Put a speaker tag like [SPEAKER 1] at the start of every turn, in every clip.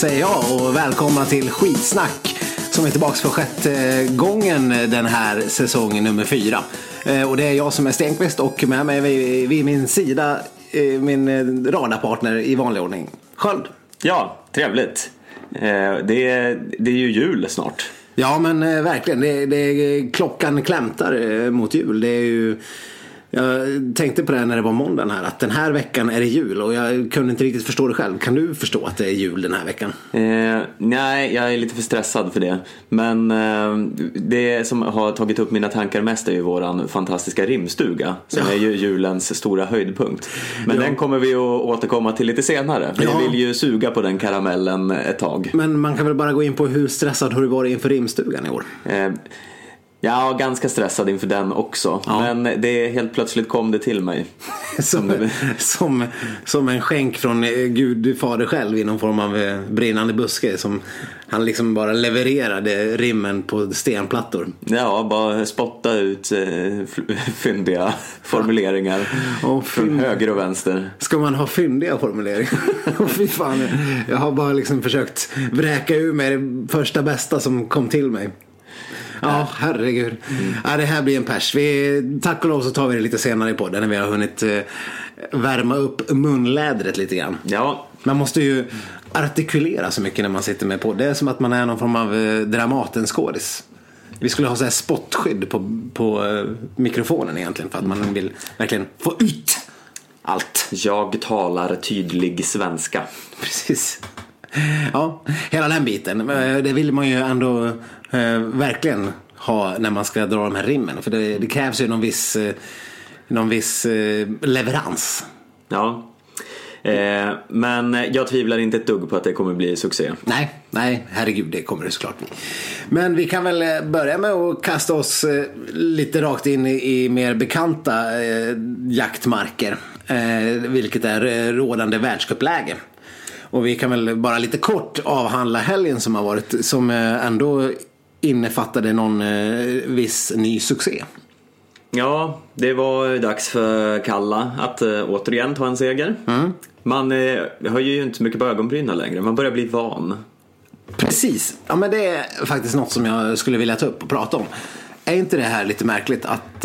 [SPEAKER 1] Säger jag och välkomna till Skitsnack som är tillbaka för sjätte gången den här säsongen nummer fyra. Eh, Och det är jag som är Stenqvist och med mig vid, vid min sida eh, min eh, radarpartner i vanlig ordning, Sköld.
[SPEAKER 2] Ja, trevligt. Det är, det är ju jul snart.
[SPEAKER 1] Ja men verkligen, det, det, klockan klämtar mot jul. Det är ju, jag tänkte på det när det var måndagen här att den här veckan är det jul och jag kunde inte riktigt förstå det själv. Kan du förstå att det är jul den här veckan?
[SPEAKER 2] Eh, nej, jag är lite för stressad för det. Men eh, det som har tagit upp mina tankar mest är ju våran fantastiska rimstuga. Som
[SPEAKER 1] Ja.
[SPEAKER 2] är ju julens stora höjdpunkt. Men
[SPEAKER 1] Ja.
[SPEAKER 2] den kommer vi att återkomma till lite senare. För
[SPEAKER 1] Ja.
[SPEAKER 2] vill ju suga på den karamellen ett tag.
[SPEAKER 1] Men man kan väl bara gå in på hur stressad har du varit inför rimstugan i år?
[SPEAKER 2] Eh, Ja, ganska stressad inför den också.
[SPEAKER 1] Ja.
[SPEAKER 2] Men det helt plötsligt kom det till mig.
[SPEAKER 1] Som, som, som en skänk från eh, Gud fader själv i någon form av eh, brinnande buske. Som han liksom bara levererade rimmen på stenplattor.
[SPEAKER 2] Ja, bara spotta ut eh, fyndiga formuleringar
[SPEAKER 1] Och
[SPEAKER 2] från höger och vänster.
[SPEAKER 1] Ska man ha fyndiga formuleringar? Fy fan, jag har bara liksom försökt vräka ur mig det första bästa som kom till mig. Ja, herregud. Ja, det här blir en pers. Vi, tack och lov så tar vi det lite senare i podden när vi har hunnit eh, värma upp munlädret lite grann.
[SPEAKER 2] Ja,
[SPEAKER 1] Man måste ju artikulera så mycket när man sitter med på. Det är som att man är någon form av eh, Dramatenskådis. Vi skulle ha så här spottskydd på, på eh, mikrofonen egentligen för att man vill verkligen få ut allt.
[SPEAKER 2] jag talar tydlig svenska.
[SPEAKER 1] Precis. Ja, hela den biten. Det vill man ju ändå eh, verkligen ha när man ska dra de här rimmen. För det, det krävs ju någon viss, eh, någon viss eh, leverans.
[SPEAKER 2] Ja. Eh, men jag tvivlar inte ett dugg på att det kommer bli succé.
[SPEAKER 1] Nej, nej, herregud, det kommer det såklart bli. Men vi kan väl eh, börja med att kasta oss eh, lite rakt in i, i mer bekanta eh, jaktmarker. Eh, vilket är eh, rådande världscupläge. Och vi kan väl bara lite kort avhandla helgen som har varit. Som ändå innefattade någon eh, viss ny succé.
[SPEAKER 2] Ja, det var dags för Kalla att eh, återigen ta en seger. Man eh, har ju inte mycket på ögonbrynen längre, man börjar bli van.
[SPEAKER 1] Precis, ja men det är faktiskt något som jag skulle vilja ta upp och prata om. Är inte det här lite märkligt att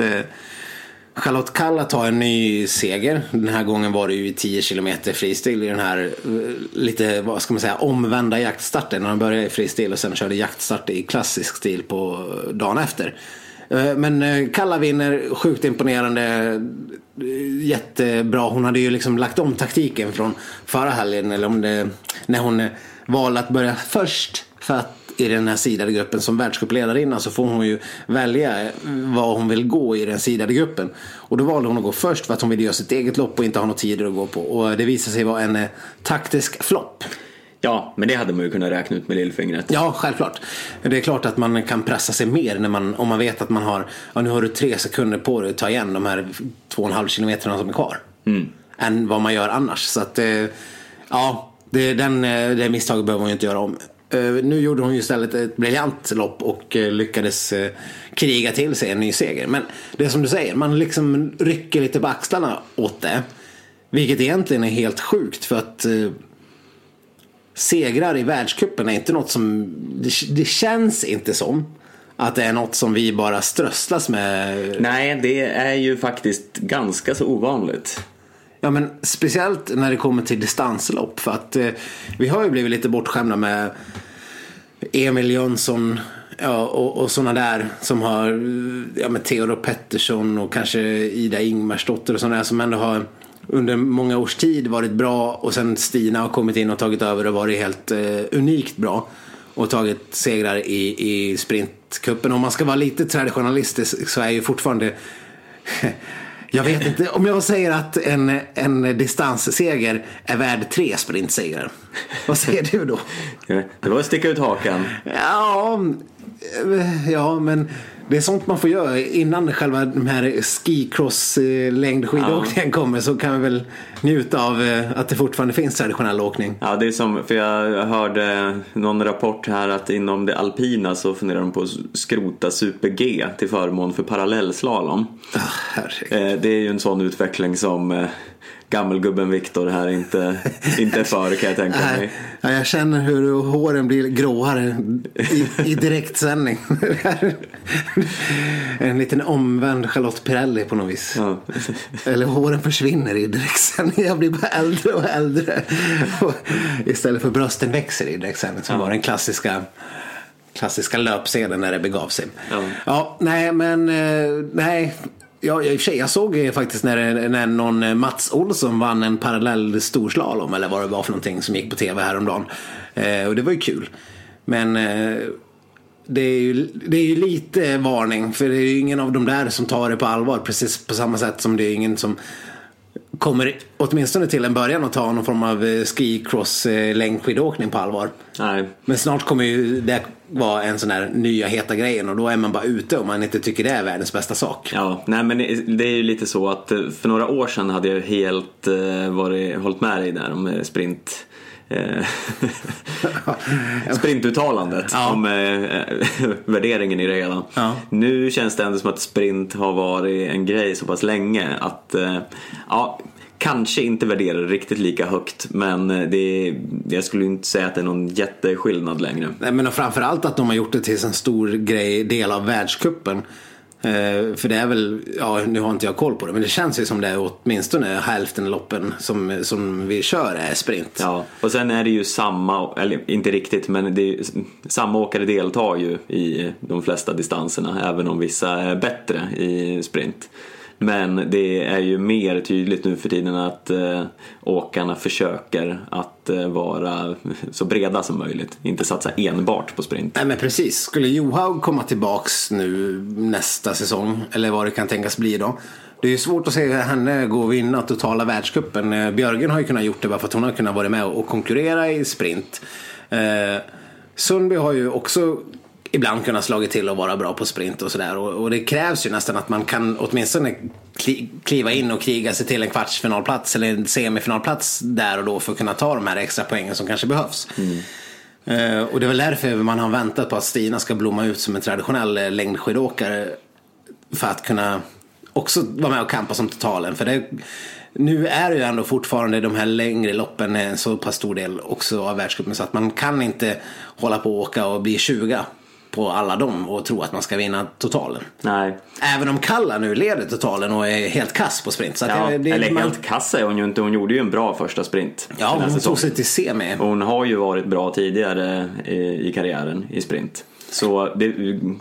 [SPEAKER 1] Charlotte Kalla tar en ny seger. Den här gången var det ju i 10 km fristil i den här eh, lite, vad ska man säga, omvända jaktstarten. När han började i fristil och sen körde jaktstart i klassisk stil på eh, dagen efter. Eh, men Kalla vinner, sjukt imponerande, jättebra. Hon hade ju liksom lagt om taktiken från förra helgen, eller om det, när hon valde att börja först. För att i den här sidade gruppen som världscupledarinna så får hon ju välja eh, vad hon vill gå i den sidade gruppen. Och då valde hon att gå först för att hon ville göra sitt eget lopp och inte ha några tider att gå på. Och det visade sig vara en eh, taktisk flopp.
[SPEAKER 2] Ja, men det hade man ju kunnat räkna ut med lillfingret.
[SPEAKER 1] Ja, självklart. Det är klart att man kan pressa sig mer när man, om man vet att man har, ja, nu har du tre sekunder på dig att ta igen de här två och en halv kilometrarna som är kvar. Än vad man gör annars. Så att, eh, ja, det, den, det misstaget behöver hon ju inte göra om. Eh, nu gjorde hon ju istället ett briljant lopp och eh, lyckades eh, kriga till sig en ny seger. Men det är som du säger, man liksom rycker lite på axlarna åt det. Vilket egentligen är helt sjukt för att segrar i världscupen är inte något som, det, det känns inte som att det är något som vi bara strösslas med.
[SPEAKER 2] Nej, det är ju faktiskt ganska så ovanligt.
[SPEAKER 1] Ja men speciellt när det kommer till distanslopp för att eh, vi har ju blivit lite bortskämda med Emil Jönsson ja, och, och sådana där som har, eh, ja med Theodor Pettersson och kanske Ida Ingmarsdotter och sådana där som ändå har under många års tid varit bra och sen Stina har kommit in och tagit över och varit helt eh, unikt bra och tagit segrar i, i sprintcupen. Om man ska vara lite traditionalistisk så är ju fortfarande jag vet inte, om jag säger att en, en distansseger är värd tre sprintsegrar. Vad säger du då?
[SPEAKER 2] Det var att sticka ut hakan.
[SPEAKER 1] Ja, eh, ja men det är sånt man får göra innan själva de här skicross längdskidåkningen kommer så kan vi väl njuta av eh, att det fortfarande finns traditionell åkning.
[SPEAKER 2] Ja, det är som, för jag hörde någon rapport här att inom det alpina så funderar de på att skrota super-G till förmån för parallellslalom.
[SPEAKER 1] Ah.
[SPEAKER 2] Eh, Det är ju en sån utveckling som eh, gammelgubben Viktor här inte, inte för kan jag tänka mig.
[SPEAKER 1] Ja, jag känner hur håren blir gråare i, i direktsändning. en liten omvänd Charlotte Perrelli på något vis.
[SPEAKER 2] Ja.
[SPEAKER 1] Eller håren försvinner i direktsändning. Jag blir bara äldre och äldre. Och istället för brösten växer i direktsändning som var den klassiska klassiska löpscenen när det begav sig.
[SPEAKER 2] Ja.
[SPEAKER 1] ja nej men eh, nej. Ja, i och för sig, jag såg faktiskt när, när någon eh, Mats Olsson vann en parallell storslalom eller vad det var för någonting som gick på tv häromdagen. Eh, och det var ju kul. Men eh, det, är ju, det är ju lite varning för det är ju ingen av de där som tar det på allvar precis på samma sätt som det är ingen som kommer åtminstone till en början att ta någon form av eh, skicross eh, längdskidåkning på allvar.
[SPEAKER 2] Nej.
[SPEAKER 1] Men snart kommer ju det vara en sån här nya heta grejen och då är man bara ute om man inte tycker det är världens bästa sak.
[SPEAKER 2] Ja, nej men det är ju lite så att eh, för några år sedan hade jag helt varit, hållit med dig där om sprint sprintuttalandet
[SPEAKER 1] Ja.
[SPEAKER 2] om eh, värderingen i det hela.
[SPEAKER 1] Ja.
[SPEAKER 2] Nu känns det ändå som att sprint har varit en grej så pass länge att eh, ja, kanske inte värderar det riktigt lika högt men eh, det, jag skulle inte säga att det är någon jätteskillnad längre.
[SPEAKER 1] Nej, men framförallt att de har gjort det till en stor grej, del av världskuppen. Eh, för det är väl, ja nu har inte jag koll på det, men det känns ju som det är åtminstone hälften av loppen som, som vi kör är sprint.
[SPEAKER 2] Ja, och sen är det ju samma, eller inte riktigt, men det är, samma åkare deltar ju i de flesta distanserna, även om vissa är bättre i sprint. Men det är ju mer tydligt nu för tiden att eh, åkarna försöker att eh, vara så breda som möjligt, inte satsa enbart på sprint.
[SPEAKER 1] Nej men precis, skulle Johaug komma tillbaks nu nästa säsong, eller vad det kan tänkas bli då. Det är ju svårt att se henne gå och vinna totala världscupen. Eh, Björgen har ju kunnat gjort det bara för att hon har kunnat vara med och konkurrera i sprint. Eh, Sundby har ju också ibland kunna slagit till och vara bra på sprint och sådär. Och, och det krävs ju nästan att man kan åtminstone kli, kliva in och kriga sig till en kvartsfinalplats eller en semifinalplats där och då för att kunna ta de här extra poängen som kanske behövs. Eh, och det är väl därför man har väntat på att Stina ska blomma ut som en traditionell eh, längdskidåkare. För att kunna också vara med och kampa som totalen. För det, nu är det ju ändå fortfarande de här längre loppen en så pass stor del också av världscupen. Så att man kan inte hålla på och åka och bli 20 på alla dem och tro att man ska vinna totalen.
[SPEAKER 2] Nej,
[SPEAKER 1] Även om Kalla nu leder totalen och är helt kass på sprint. Så
[SPEAKER 2] ja,
[SPEAKER 1] det, det,
[SPEAKER 2] eller
[SPEAKER 1] man,
[SPEAKER 2] helt kass är hon ju inte, hon gjorde ju en bra första sprint.
[SPEAKER 1] Ja, hon tog sig till semi.
[SPEAKER 2] Hon har ju varit bra tidigare i, i karriären i sprint. Så det,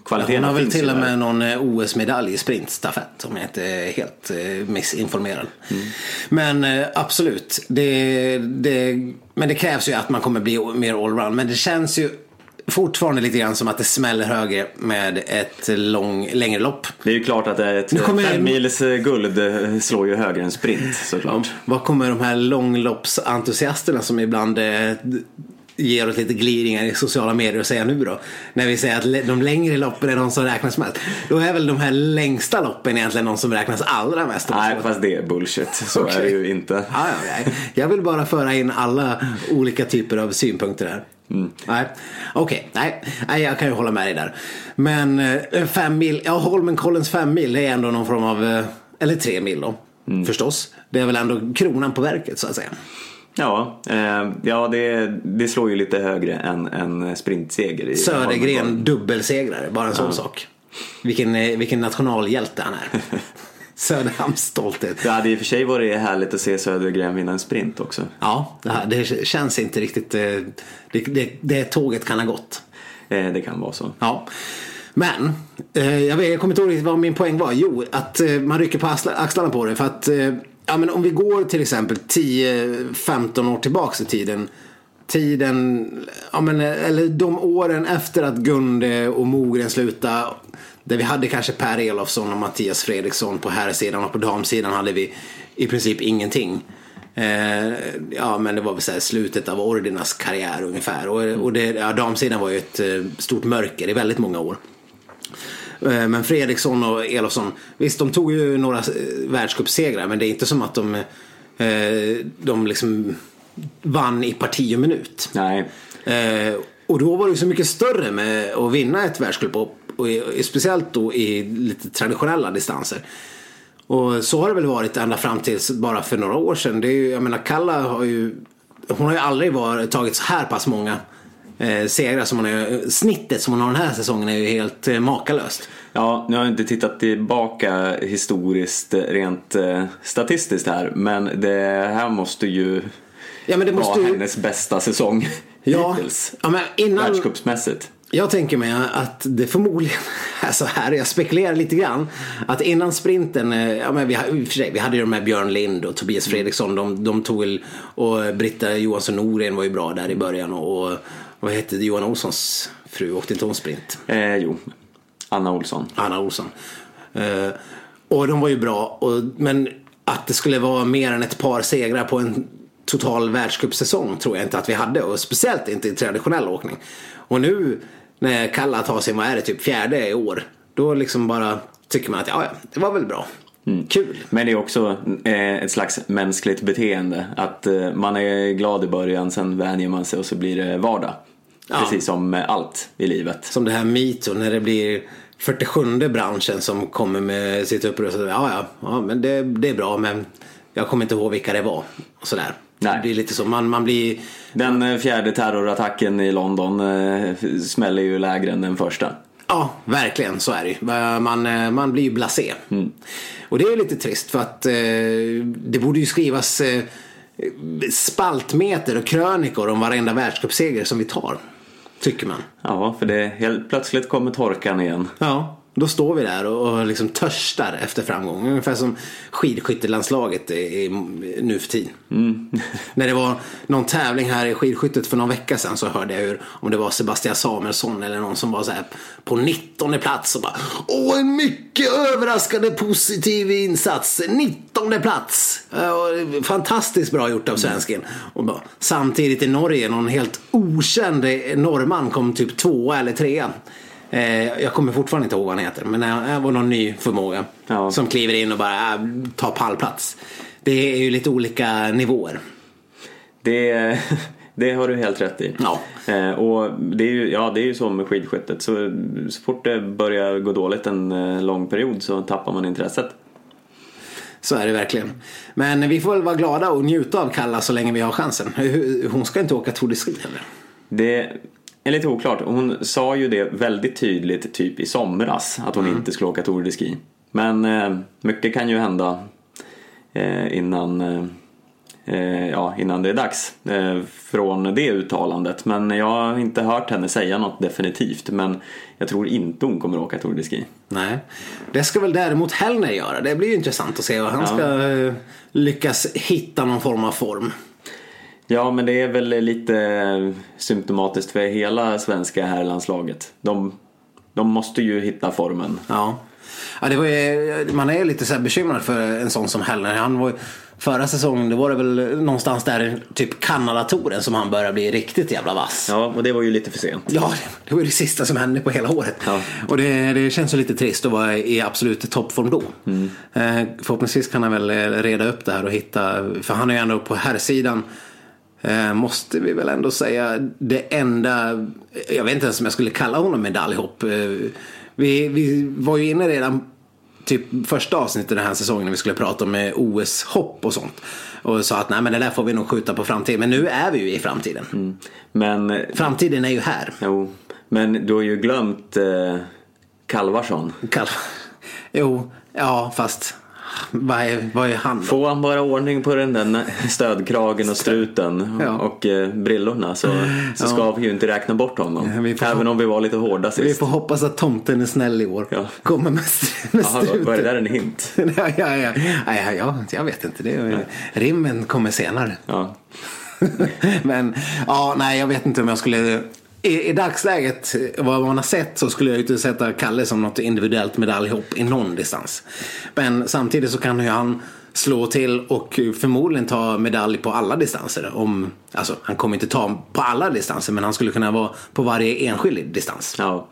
[SPEAKER 2] kvaliteten
[SPEAKER 1] Hon har väl till och
[SPEAKER 2] där.
[SPEAKER 1] med någon eh, OS-medalj i sprintstafett om jag inte är helt eh, missinformerad.
[SPEAKER 2] Mm.
[SPEAKER 1] Men eh, absolut, det, det, men det krävs ju att man kommer bli mer allround. Men det känns ju fortfarande lite grann som att det smäller högre med ett lång, längre lopp.
[SPEAKER 2] Det är ju klart att ett
[SPEAKER 1] Nu kommer-
[SPEAKER 2] fem mils eh, guld eh, slår ju högre än sprint såklart.
[SPEAKER 1] Vad kommer de här långloppsentusiasterna som ibland eh, ger oss lite glidningar i sociala medier att säga nu då? När vi säger att de längre loppen är de som räknas mest. Då är väl de här längsta loppen egentligen de som räknas allra mest.
[SPEAKER 2] Nej, fast det är bullshit. Så
[SPEAKER 1] Okej.
[SPEAKER 2] är det ju inte.
[SPEAKER 1] Ja, ja. Jag vill bara föra in alla olika typer av synpunkter här. Nej, okej, nej. nej, jag kan ju hålla med dig där. Men eh, fem mil, ja Holmenkollens fem mil är ändå någon form av, eh, eller tre mil då, förstås. Det är väl ändå kronan på verket så att säga.
[SPEAKER 2] Ja, eh, ja det, det slår ju lite högre än en sprintseger.
[SPEAKER 1] Södergren dubbelsegrare, bara en sån sak. Vilken, eh, vilken nationalhjälte han är. Söderhamns stolthet.
[SPEAKER 2] Det hade i och för sig varit härligt att se Södergren vinna en sprint också.
[SPEAKER 1] Ja, det, känns inte riktigt, eh, det, det, det tåget kan ha gått.
[SPEAKER 2] Eh, det kan vara så.
[SPEAKER 1] Ja. Men, eh, jag, vet, jag kommer inte ihåg vad min poäng var. Jo, att eh, man rycker på axla- axlarna på det. För att, eh, ja men om vi går till exempel 10-15 år tillbaks i tiden. Tiden, ja men, eller de åren efter att Gunde och Mogren slutade. Där vi hade kanske Per Elofsson och Mattias Fredriksson på herrsidan och på damsidan hade vi i princip ingenting. Eh, ja men det var väl så här slutet av Ordinas karriär ungefär. Och, och det, ja, damsidan var ju ett eh, stort mörker i väldigt många år. Eh, Men Fredriksson och Elofsson, visst de tog ju några eh, världscupsegrar men det är inte som att de, eh, de liksom vann i parti och minut.
[SPEAKER 2] Nej,
[SPEAKER 1] och då var det så mycket större med att vinna ett. Och, i- speciellt då i lite traditionella distanser. Och så har det väl varit ända fram tills bara för några år sedan. Det är ju, jag menar Kalla har ju, hon har ju aldrig varit, tagit så här pass många eh, segrar som hon har, snittet som hon har den här säsongen är ju helt eh, makalöst.
[SPEAKER 2] Ja, nu har jag inte tittat tillbaka historiskt rent eh, statistiskt här men det här måste ju
[SPEAKER 1] Ja, men det måste
[SPEAKER 2] vara hennes bästa säsong
[SPEAKER 1] Ja,
[SPEAKER 2] hittills.
[SPEAKER 1] ja men innan,
[SPEAKER 2] Världscupsmässigt.
[SPEAKER 1] Jag tänker mig att det förmodligen är så här, jag spekulerar lite grann. Att innan sprinten, eh, ja men vi, sig, vi hade ju de här Björn Lind och Tobias Fredriksson, de, de tog väl, och Britta Johansson Norgren var ju bra där i början och, och vad hette det, Johan Olssons fru, åkte inte hon sprint?
[SPEAKER 2] Eh, jo, Anna Olsson.
[SPEAKER 1] Anna Olsson. Eh, och de var ju bra, och, men att det skulle vara mer än ett par segrar på en total världscupsäsong tror jag inte att vi hade och speciellt inte i traditionell åkning. Och nu när Kalla tar sin, vad är det, typ fjärde i år. Då liksom bara tycker man att ja, det var väl bra. Kul.
[SPEAKER 2] Men det är också eh, ett slags mänskligt beteende. Att eh, man är glad i början, sen vänjer man sig och så blir det vardag.
[SPEAKER 1] Ja.
[SPEAKER 2] Precis som allt i livet.
[SPEAKER 1] Som det här metoo när det blir 47 branschen som kommer med sitt uppror. Ja, ja, ja, men det, det är bra men jag kommer inte ihåg vilka det var. Och sådär.
[SPEAKER 2] Nej.
[SPEAKER 1] Det blir lite så, man, man blir
[SPEAKER 2] Den eh, fjärde terrorattacken i London eh, smäller ju lägre än den första.
[SPEAKER 1] Ja, verkligen så är det ju. Man, eh, man blir ju blasé. Och det är ju lite trist för att eh, det borde ju skrivas eh, spaltmeter och krönikor om varenda världscupseger som vi tar. Tycker man.
[SPEAKER 2] Ja, för det helt plötsligt kommer torkan igen.
[SPEAKER 1] Ja, då står vi där och, och liksom törstar efter framgång. Ungefär som skidskyttelandslaget är, är nu för tiden. När det var någon tävling här i skidskyttet för någon vecka sedan så hörde jag hur, om det var Sebastian Samuelsson eller någon som var så här på 19 plats och bara Åh, en mycket överraskande positiv insats. 19 plats. Och Fantastiskt bra gjort av svensken. Och bara, samtidigt i Norge, någon helt okänd norrman kom typ tvåa eller trea. Eh, jag kommer fortfarande inte ihåg vad han heter. Men det var någon ny förmåga.
[SPEAKER 2] Ja.
[SPEAKER 1] Som kliver in och bara äh, tar pallplats. Det är ju lite olika nivåer.
[SPEAKER 2] Det, det har du helt rätt i.
[SPEAKER 1] Ja.
[SPEAKER 2] Eh, och det är, ju, ja, det är ju så med skidskyttet. Så, så fort det börjar gå dåligt en eh, lång period så tappar man intresset.
[SPEAKER 1] Så är det verkligen. Men vi får väl vara glada och njuta av Kalla så länge vi har chansen. Hon ska inte åka Tour de Ski heller.
[SPEAKER 2] Det är lite oklart. Hon sa ju det väldigt tydligt typ i somras att hon inte skulle åka Tour de Ski. Men eh, mycket kan ju hända eh, innan, eh, eh, ja, innan det är dags eh, från det uttalandet. Men jag har inte hört henne säga något definitivt. Men jag tror inte hon kommer åka Tour de Ski.
[SPEAKER 1] Nej. Det ska väl däremot Hellner göra. Det blir ju intressant att se vad han ska eh, lyckas hitta någon form av form.
[SPEAKER 2] Ja, men det är väl lite symptomatiskt för hela svenska herrlandslaget. De, de måste ju hitta formen.
[SPEAKER 1] Ja. ja det var ju, man är lite så bekymrad för en sån som Hellner. Han var förra säsongen då var det väl någonstans där typ Kanadatoren som han började bli riktigt jävla vass.
[SPEAKER 2] Ja, och det var ju lite för sent.
[SPEAKER 1] Ja, det var ju det sista som hände på hela året.
[SPEAKER 2] Ja.
[SPEAKER 1] Och det, det känns ju lite trist att vara i absolut toppform då. Eh, förhoppningsvis kan han väl eh, reda upp det här och hitta, för han är ju ändå på här sidan eh, måste vi väl ändå säga det enda, jag vet inte ens om jag skulle kalla honom medaljhopp. Eh, vi, vi var ju inne redan typ första avsnittet den här säsongen när vi skulle prata om eh, OS-hopp och sånt. Och sa att nej men det där får vi nog skjuta på framtiden. Men nu är vi ju i framtiden.
[SPEAKER 2] Men,
[SPEAKER 1] Framtiden är ju här.
[SPEAKER 2] jo, men du har ju glömt eh, Kalvarsson.
[SPEAKER 1] Kall... Jo, ja fast vad är, vad är han då?
[SPEAKER 2] Får han bara ordning på den där stödkragen och struten
[SPEAKER 1] Ja.
[SPEAKER 2] och eh, brillorna så, så ska vi ju inte räkna bort honom.
[SPEAKER 1] Vi
[SPEAKER 2] Även om vi var lite hårda
[SPEAKER 1] Vi
[SPEAKER 2] sist.
[SPEAKER 1] får hoppas att tomten är snäll i år.
[SPEAKER 2] Ja.
[SPEAKER 1] Kommer med, med
[SPEAKER 2] Jaha,
[SPEAKER 1] struten.
[SPEAKER 2] var det där en hint?
[SPEAKER 1] ja, ja. Ja, ja, ja, jag vet inte. Det är, Rimmen kommer senare.
[SPEAKER 2] Ja.
[SPEAKER 1] Men ja, nej, jag vet inte om jag skulle... I, I dagsläget, vad man har sett, så skulle jag inte sätta Kalle som något individuellt medaljhopp i någon distans. Men samtidigt så kan ju han slå till och förmodligen ta medalj på alla distanser. Om, alltså, han kommer inte ta på alla distanser, men han skulle kunna vara på varje enskild distans.
[SPEAKER 2] Ja,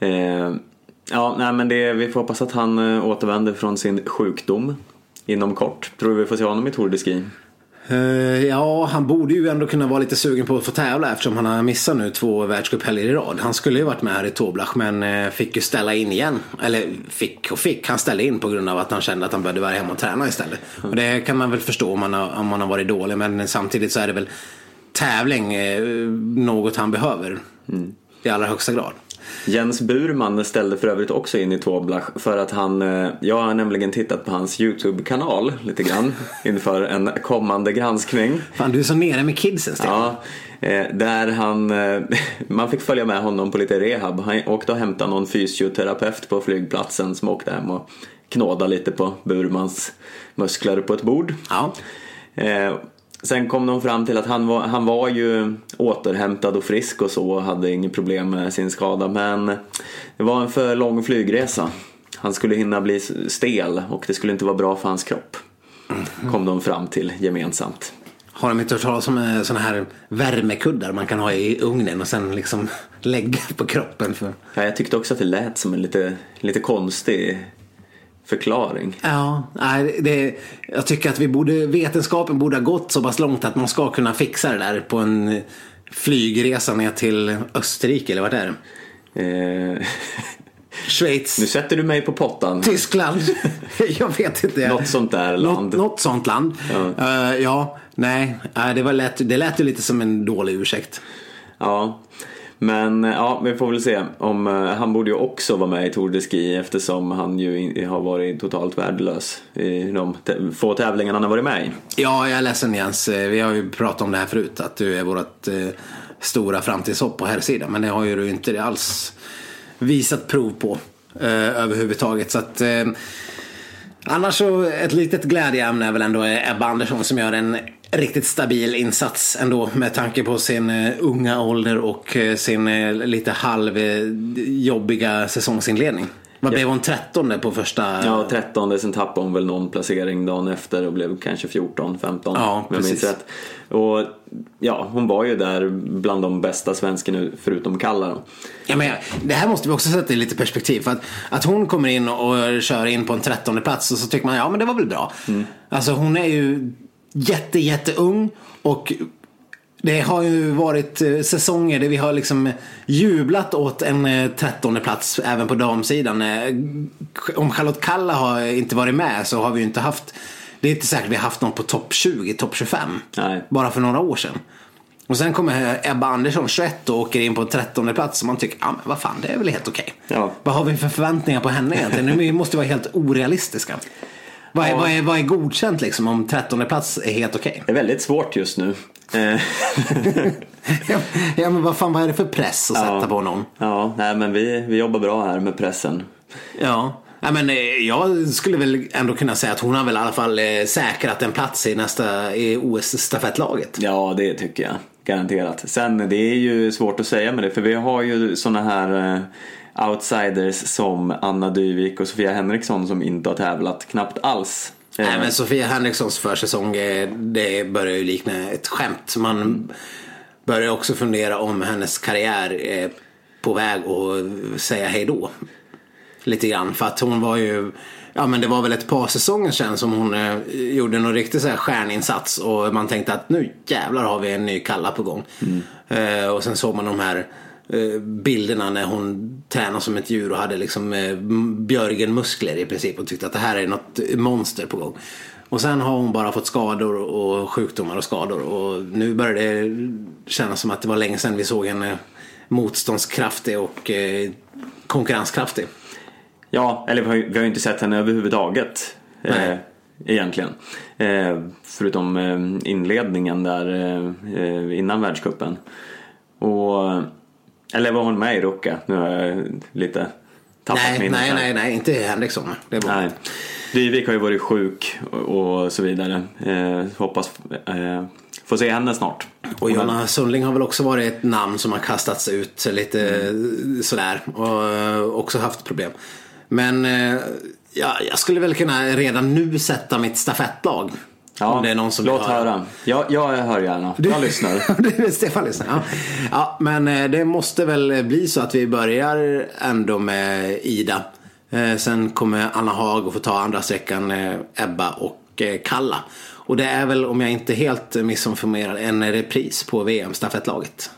[SPEAKER 2] eh, ja nej, men det, vi får hoppas att han eh, återvänder från sin sjukdom inom kort. Tror du vi får se honom i Tour de Ski?
[SPEAKER 1] Eh, ja, han borde ju ändå kunna vara lite sugen på att få tävla eftersom han har missat nu två världscuphelger i rad. Han skulle ju varit med här i Toblach men eh, fick ju ställa in igen. Eller fick och fick, han ställde in på grund av att han kände att han behövde vara hemma och träna istället. Och det kan man väl förstå om man har, om man har varit dålig men samtidigt så är det väl tävling eh, något han behöver. Mm. I allra högsta grad.
[SPEAKER 2] Jens Burman ställde för övrigt också in i Toblach för att han, eh, jag har nämligen tittat på hans YouTube-kanal lite grann inför en kommande granskning.
[SPEAKER 1] Fan, du är så nere med kidsen Stefan.
[SPEAKER 2] Ja, eh, där han, eh, man fick följa med honom på lite rehab. Han åkte och hämtade någon fysioterapeut på flygplatsen som åkte hem och knådade lite på Burmans muskler på ett bord.
[SPEAKER 1] Ja.
[SPEAKER 2] Sen kom de fram till att han var, han var ju återhämtad och frisk och så och hade inget problem med sin skada men det var en för lång flygresa. Han skulle hinna bli stel och det skulle inte vara bra för hans kropp. Kom de fram till gemensamt.
[SPEAKER 1] Har de inte hört talas om eh, sådana här värmekuddar man kan ha i ugnen och sen liksom lägga på kroppen? För...
[SPEAKER 2] Ja, jag tyckte också att det lät som en lite, lite konstig förklaring.
[SPEAKER 1] Ja, det, jag tycker att vi borde, vetenskapen borde ha gått så pass långt att man ska kunna fixa det där på en flygresa ner till Österrike, eller vart är det? Eh... Schweiz.
[SPEAKER 2] Nu sätter du mig på pottan.
[SPEAKER 1] Tyskland. jag vet inte.
[SPEAKER 2] Något sånt där land.
[SPEAKER 1] Något, något sånt land. Ja, uh, ja nej. det, var lätt, det lät ju lite som en dålig ursäkt.
[SPEAKER 2] Ja. Men eh, ja, vi får väl se. Om, eh, han borde ju också vara med i Tour de Ski eftersom han ju in, har varit totalt värdelös i de få tävlingarna han har varit med i.
[SPEAKER 1] Ja, jag är ledsen Jens. Eh, vi har ju pratat om det här förut, att du är vårt eh, stora framtidshopp på här sidan Men det har ju du inte alls visat prov på eh, överhuvudtaget. Så att, Annars så ett litet glädjeämne är väl ändå Ebba Andersson som gör en riktigt stabil insats ändå med tanke på sin uh, unga ålder och uh, sin uh, lite halvjobbiga säsongsinledning. Vad blev hon? 13 på första?
[SPEAKER 2] Ja, 13. Sen tappade hon väl någon placering dagen efter och blev kanske 14, 15
[SPEAKER 1] ja,
[SPEAKER 2] om jag minns rätt. Och ja, hon var ju där bland de bästa svenskarna förutom Kalla.
[SPEAKER 1] Ja, men det här måste vi också sätta i lite perspektiv. För att, att hon kommer in och kör in på en 13 plats och så tycker man ja men det var väl bra. Mm. Alltså hon är ju jätte, jätteung och det har ju varit eh, säsonger där vi har liksom jublat åt en 13 eh, plats även på damsidan. Eh, om Charlotte Kalla har inte varit med så har vi ju inte haft det är inte säkert vi har haft någon på topp 20, topp 25.
[SPEAKER 2] Nej.
[SPEAKER 1] Bara för några år sedan. Och sen kommer Ebba Andersson 21 och åker in på 13 plats och man tycker, ja men vad fan det är väl helt okej.
[SPEAKER 2] Okay. Ja.
[SPEAKER 1] Vad har vi för förväntningar på henne egentligen? Nu måste vi vara helt orealistiska. Vad är, vad, är, vad är godkänt liksom om 13 plats är helt okej?
[SPEAKER 2] Det är väldigt svårt just nu. Eh.
[SPEAKER 1] ja, men vad fan vad är det för press att ja. sätta på någon?
[SPEAKER 2] Ja, nej men vi, vi jobbar bra här med pressen.
[SPEAKER 1] Ja. Ja, men, eh, jag skulle väl ändå kunna säga att hon har väl i alla fall eh, säkrat en plats i nästa OS-stafettlaget.
[SPEAKER 2] Ja, det tycker jag. Garanterat. Sen det är ju svårt att säga med det för vi har ju sådana här outsiders som Anna Dyvik och Sofia Henriksson som inte har tävlat knappt alls.
[SPEAKER 1] Nej eh, men Sofia Henrikssons försäsong det börjar ju likna ett skämt. Man börjar också fundera om hennes karriär är på väg att säga hej då. Lite grann för att hon var ju Ja men det var väl ett par säsonger sedan som hon eh, gjorde någon riktig så här stjärninsats och man tänkte att nu jävlar har vi en ny kalla på gång. Mm. Eh, och sen såg man de här Eh, bilderna när hon tränade som ett djur och hade liksom eh, Björgen-muskler i princip och tyckte att det här är något monster på gång. Och sen har hon bara fått skador och sjukdomar och skador och nu börjar det kännas som att det var länge sedan vi såg henne motståndskraftig och eh, konkurrenskraftig.
[SPEAKER 2] Ja, eller vi har, ju, vi har ju inte sett henne överhuvudtaget. Eh, egentligen. Eh, förutom eh, inledningen där innan världskuppen. Och eller var hon med i Ruka? Nu har jag lite tappat
[SPEAKER 1] nej, minnet. Nej, nej, nej, inte Henriksson. Det var... Nej.
[SPEAKER 2] Dyvik har ju varit sjuk och så vidare. Eh, hoppas eh, få se henne snart.
[SPEAKER 1] Och Jonna Sundling har väl också varit ett namn som har kastats ut lite mm. sådär och eh, också haft problem. Men eh, ja, jag skulle väl kunna redan nu sätta mitt stafettlag.
[SPEAKER 2] Ja, om det är någon som låt höra. Jag, jag hör gärna. Du, jag lyssnar.
[SPEAKER 1] Stefan lyssnar. Ja. ja, men eh, det måste väl bli så att vi börjar ändå med Ida. Eh, sen kommer Anna Haag att få ta andra sträckan eh, Ebba och Kalla. Och det är väl, om jag inte helt missinformerad, en repris på VM-stafettlaget.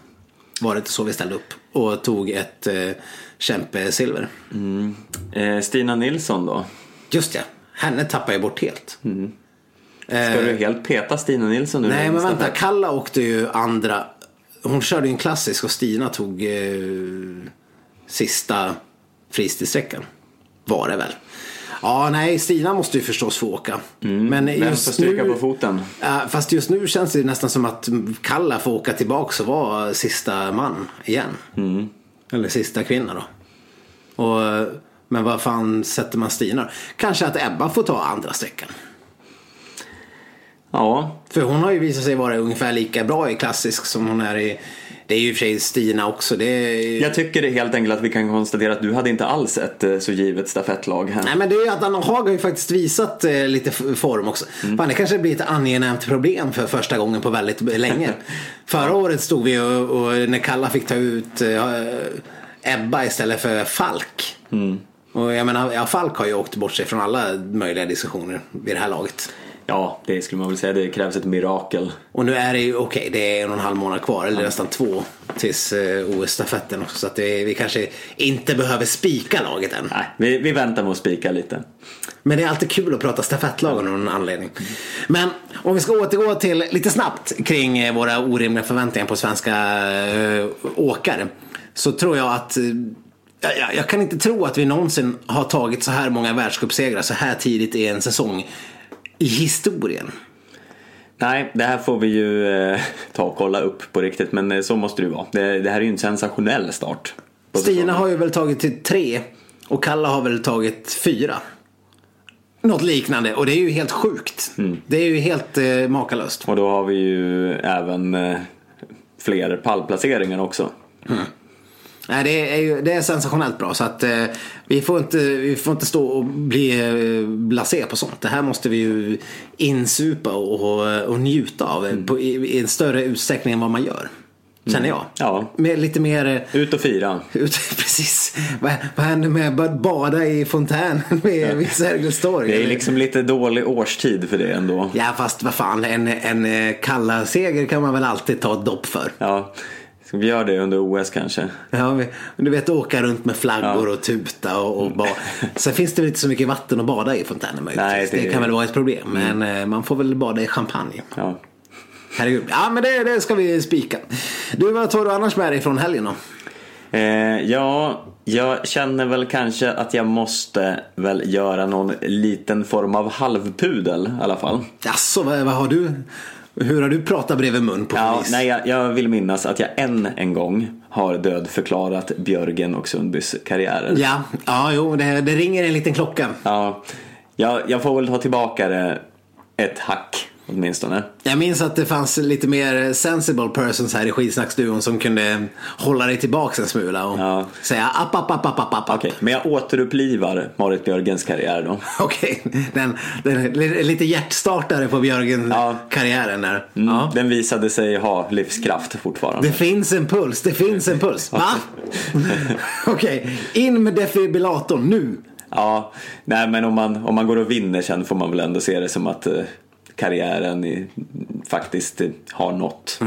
[SPEAKER 1] Var det inte så vi ställde upp och tog ett eh, kämpesilver.
[SPEAKER 2] Eh, Stina Nilsson då?
[SPEAKER 1] Just ja, henne tappar jag bort helt.
[SPEAKER 2] Ska du helt peta Stina Nilsson nu?
[SPEAKER 1] Nej men vänta? Kalla åkte ju andra. Hon körde ju en klassisk och Stina tog eh, sista fristilsträckan. Var det väl. Ja, nej, Stina måste ju förstås få åka. Men
[SPEAKER 2] Vem får
[SPEAKER 1] just
[SPEAKER 2] stryka
[SPEAKER 1] nu,
[SPEAKER 2] på foten?
[SPEAKER 1] Fast just nu känns det nästan som att Kalla får åka tillbaka och vara sista man igen. Eller sista kvinna då. Och, men vad fan sätter man Stina? Kanske att Ebba får ta andra sträckan.
[SPEAKER 2] Ja,
[SPEAKER 1] För hon har ju visat sig vara ungefär lika bra i klassisk som hon är i Det är ju i och för sig Stina också. Det är...
[SPEAKER 2] jag tycker det är helt enkelt att vi kan konstatera att du hade inte alls ett eh, så givet stafettlag här.
[SPEAKER 1] Nej men det är ju att Anna Haag har ju faktiskt visat eh, lite form också. Fan det kanske blir ett angenämt problem för första gången på väldigt länge. Förra året stod vi och, och när Kalla fick ta ut eh, Ebba istället för Falk. Och jag menar, ja, Falk har ju åkt bort sig från alla möjliga diskussioner vid det här laget.
[SPEAKER 2] Ja, det skulle man väl säga. Det krävs ett mirakel.
[SPEAKER 1] Och nu är det ju, okej det är en och en halv månad kvar, eller nästan två tills eh, OS-stafetten också. Så att det, vi kanske inte behöver spika laget än.
[SPEAKER 2] Nej, vi, vi väntar med att spika lite.
[SPEAKER 1] Men det är alltid kul att prata stafettlag av någon anledning. Men om vi ska återgå till lite snabbt kring eh, våra orimliga förväntningar på svenska äh, åkare. Så tror jag att jag, jag- jag kan inte tro att vi någonsin har tagit så här många världscupsegrar så här tidigt i en säsong i historien.
[SPEAKER 2] Nej, det här får vi ju eh, ta och kolla upp på riktigt. Men eh, så måste det ju vara. Det, det här är ju en sensationell start.
[SPEAKER 1] Stina har ju väl tagit till tre och Kalla har väl tagit fyra. Något liknande och det är ju helt sjukt. Det är ju helt eh, makalöst.
[SPEAKER 2] Och då har vi ju även eh, fler pallplaceringar också.
[SPEAKER 1] Nej, det är, ju, det är sensationellt bra så att eh, vi, får inte, vi får inte stå och bli eh, blasé på sånt. Det här måste vi ju insupa och, och, njuta av eh, på, i, i en större utsträckning än vad man gör. Känner jag.
[SPEAKER 2] Ja.
[SPEAKER 1] Med lite mer eh,
[SPEAKER 2] Ut och fira.
[SPEAKER 1] ut, precis. Vad, vad händer med att bada i fontänen vid, vid Sergels torg?
[SPEAKER 2] Det är liksom lite dålig årstid för det ändå.
[SPEAKER 1] Ja fast vad fan, en, en eh, kalla seger kan man väl alltid ta ett dopp för.
[SPEAKER 2] Ja, ska vi göra det under OS kanske?
[SPEAKER 1] Ja, du vet åka runt med flaggor och tuta och, och ba. Sen finns det väl inte så mycket vatten att bada i fontänen möjligtvis.
[SPEAKER 2] Nej,
[SPEAKER 1] det...
[SPEAKER 2] det-
[SPEAKER 1] kan väl vara ett problem. Men eh, man får väl bada i champagne.
[SPEAKER 2] Ja.
[SPEAKER 1] Herregud. Ja men det, det ska vi spika. Du vad tar du annars med dig från helgen då?
[SPEAKER 2] Eh, ja, jag känner väl kanske att jag måste väl göra någon liten form av halvpudel i alla fall.
[SPEAKER 1] Jaså, vad, vad har du? Hur har du pratat bredvid mun på
[SPEAKER 2] Ja,
[SPEAKER 1] vis?
[SPEAKER 2] nej, jag, jag vill minnas att jag än en gång har dödförklarat Björgen och Sundbys karriärer.
[SPEAKER 1] Ja, ja jo, det, det ringer en liten klocka.
[SPEAKER 2] Ja, jag, jag får väl ta tillbaka det ett hack åtminstone.
[SPEAKER 1] Jag minns att det fanns lite mer sensible persons här i skitsnacksduon som kunde hålla dig tillbaks en smula och
[SPEAKER 2] Ja.
[SPEAKER 1] säga app, app, app, app, app, app.
[SPEAKER 2] Okej, men jag återupplivar Marit Björgens karriär då.
[SPEAKER 1] Okej, den, den är lite hjärtstartare på Björgen-karriären där.
[SPEAKER 2] Mm,
[SPEAKER 1] Ja.
[SPEAKER 2] Den visade sig ha livskraft fortfarande.
[SPEAKER 1] Det finns en puls, det finns en puls. Va? Okej, in med defibrillatorn nu.
[SPEAKER 2] Ja, nej men om man, om man går och vinner sen får man väl ändå se det som att eh, karriären faktiskt har nått.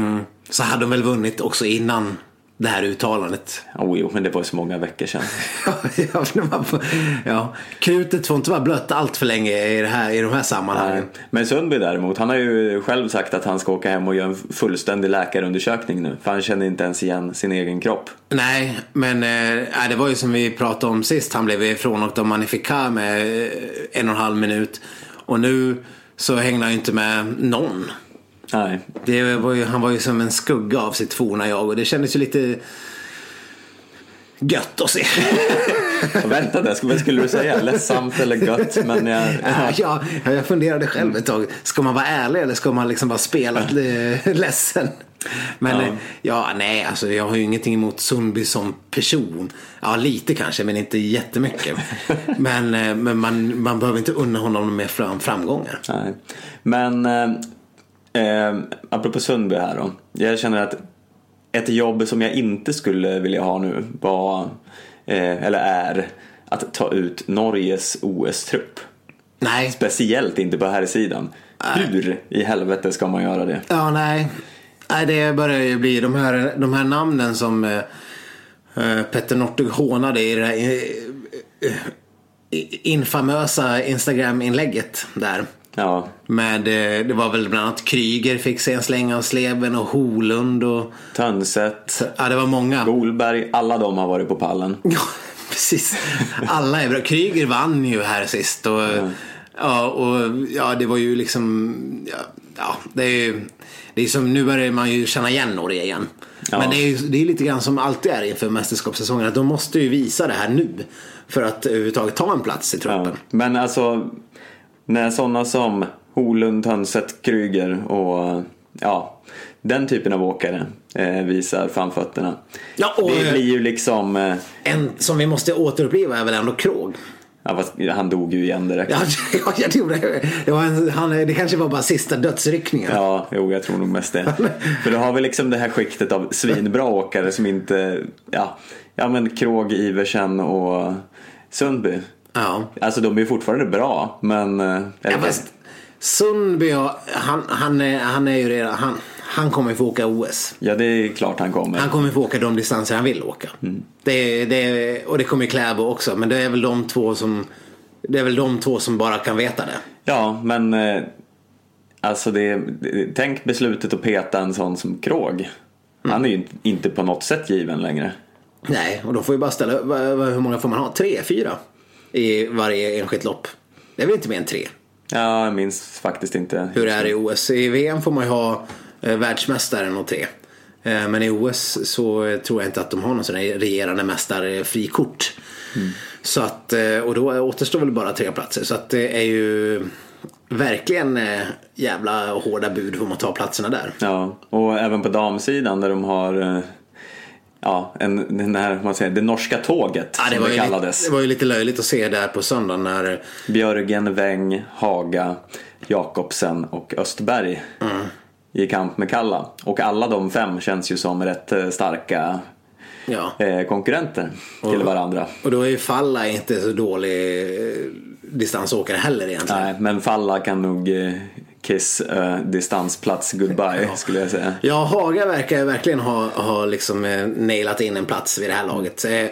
[SPEAKER 1] Så hade de väl vunnit också innan det här uttalandet.
[SPEAKER 2] Oh, jo, men det var ju så många veckor sedan.
[SPEAKER 1] ja, får- ja, krutet får inte vara blött allt för länge i, det här, i de här sammanhangen.
[SPEAKER 2] Men Sundby däremot, han har ju själv sagt att han ska åka hem och göra en fullständig läkarundersökning nu. För han känner inte ens igen sin egen kropp.
[SPEAKER 1] Nej, men eh, nej, det var ju som vi pratade om sist. Han blev ifrånåkt av Magnifica med eh, en och en halv minut. Och nu så hängde han ju inte med någon.
[SPEAKER 2] Nej,
[SPEAKER 1] Det var ju, han var ju som en skugga av sitt forna jag och det kändes ju lite gött att se.
[SPEAKER 2] vänta där, vad skulle du säga? Ledsamt eller gött? Men jag,
[SPEAKER 1] ja, jag funderade själv ett tag. Ska man vara ärlig eller ska man liksom bara spela eh, ledsen? Men
[SPEAKER 2] Ja.
[SPEAKER 1] ja. ja, nej, alltså jag har ju ingenting emot Sundby som person. Ja, lite kanske, men inte jättemycket. men eh, men man, man behöver inte unna honom med fram, framgångar.
[SPEAKER 2] Nej. Men eh, eh, apropå Sundby här då. Jag känner att ett jobb som jag inte skulle vilja ha nu var, eh, eller är, att ta ut Norges OS-trupp.
[SPEAKER 1] Nej,
[SPEAKER 2] Speciellt inte på här sidan. Hur i helvete ska man göra det?
[SPEAKER 1] Ja, nej. Nej, det börjar ju bli de här, de här namnen som eh, eh, Petter Northug hånade i det här eh, eh, infamösa Instagram-inlägget där.
[SPEAKER 2] Ja,
[SPEAKER 1] Med, eh, det var väl bland annat Kryger fick sig en släng av sleven och Holund och
[SPEAKER 2] Tönset,
[SPEAKER 1] ja, det var många.
[SPEAKER 2] Golberg, alla de har varit på pallen.
[SPEAKER 1] Ja, precis. Alla är bra. Kryger vann ju här sist. Och, ja, och ja, det var ju liksom... Ja, ja det är ju... Det är som, nu börjar man ju känna igen Norge igen.
[SPEAKER 2] Ja.
[SPEAKER 1] Men det är ju det är lite grann som alltid är inför mästerskapssäsongen. Att de måste ju visa det här nu. För att överhuvudtaget ta en plats i
[SPEAKER 2] Ja.
[SPEAKER 1] truppen.
[SPEAKER 2] Men alltså, när sådana som Holund, Tönset, Kryger och ja, den typen av åkare eh, visar framfötterna.
[SPEAKER 1] Ja, och,
[SPEAKER 2] det
[SPEAKER 1] eh,
[SPEAKER 2] blir ju liksom, eh,
[SPEAKER 1] En som vi måste återuppliva är väl ändå Krog.
[SPEAKER 2] ja, fast han dog ju igen direkt.
[SPEAKER 1] Ja, ja, jag tror det. Det, var en, han, det kanske var bara sista dödsryckningen.
[SPEAKER 2] Ja, jo, jag tror nog mest det. För då har vi liksom det här skiktet av svinbra åkare som inte, ja, ja men Krog, Iversen och Sundby.
[SPEAKER 1] Ja.
[SPEAKER 2] Alltså de är fortfarande bra, men... eh,
[SPEAKER 1] Ja, fast Sundby, han, han, är, han är ju redan, han, han kommer få åka OS.
[SPEAKER 2] ja, det är klart han kommer.
[SPEAKER 1] Han kommer få åka de distanser han vill åka. Det, det, och det kommer Kläbo också, men det är väl de två som det är väl de två som bara kan veta det.
[SPEAKER 2] Ja, men eh, alltså det, tänk beslutet att peta en sån som Krog. Han är ju inte- på något sätt given längre.
[SPEAKER 1] Nej, och då får vi bara ställa hur många får man ha? Tre, fyra? I varje enskilt lopp. Det är väl inte mer än tre?
[SPEAKER 2] Ja, jag minns faktiskt inte.
[SPEAKER 1] Hur det är i OS. I VM får man ju ha eh, världsmästaren och tre. Eh, men i OS så tror jag inte att de har någon sån här regerande mästarfrikort. Så att, eh, och då återstår väl bara tre platser. Så att det är ju verkligen jävla hårda bud om att ta platserna där.
[SPEAKER 2] Ja, och även på damsidan där de har Ja, en, den här, vad man säger, det norska tåget
[SPEAKER 1] Ja, det,
[SPEAKER 2] som
[SPEAKER 1] var
[SPEAKER 2] det
[SPEAKER 1] ju lite,
[SPEAKER 2] kallades.
[SPEAKER 1] det var ju lite löjligt att se där på söndagen när
[SPEAKER 2] Björgen, Weng, Haga, Jakobsen och Östberg i kamp med Kalla. Och alla de fem känns ju som rätt eh, starka
[SPEAKER 1] ja.
[SPEAKER 2] eh, konkurrenter till varandra.
[SPEAKER 1] Och då är ju Falla inte så dålig eh, distansåkare heller egentligen.
[SPEAKER 2] Nej, men Falla kan nog kiss eh, distansplats goodbye skulle jag säga.
[SPEAKER 1] Ja, Haga verkar verkligen ha, ha liksom eh, nailat in en plats vid det här laget. Eh,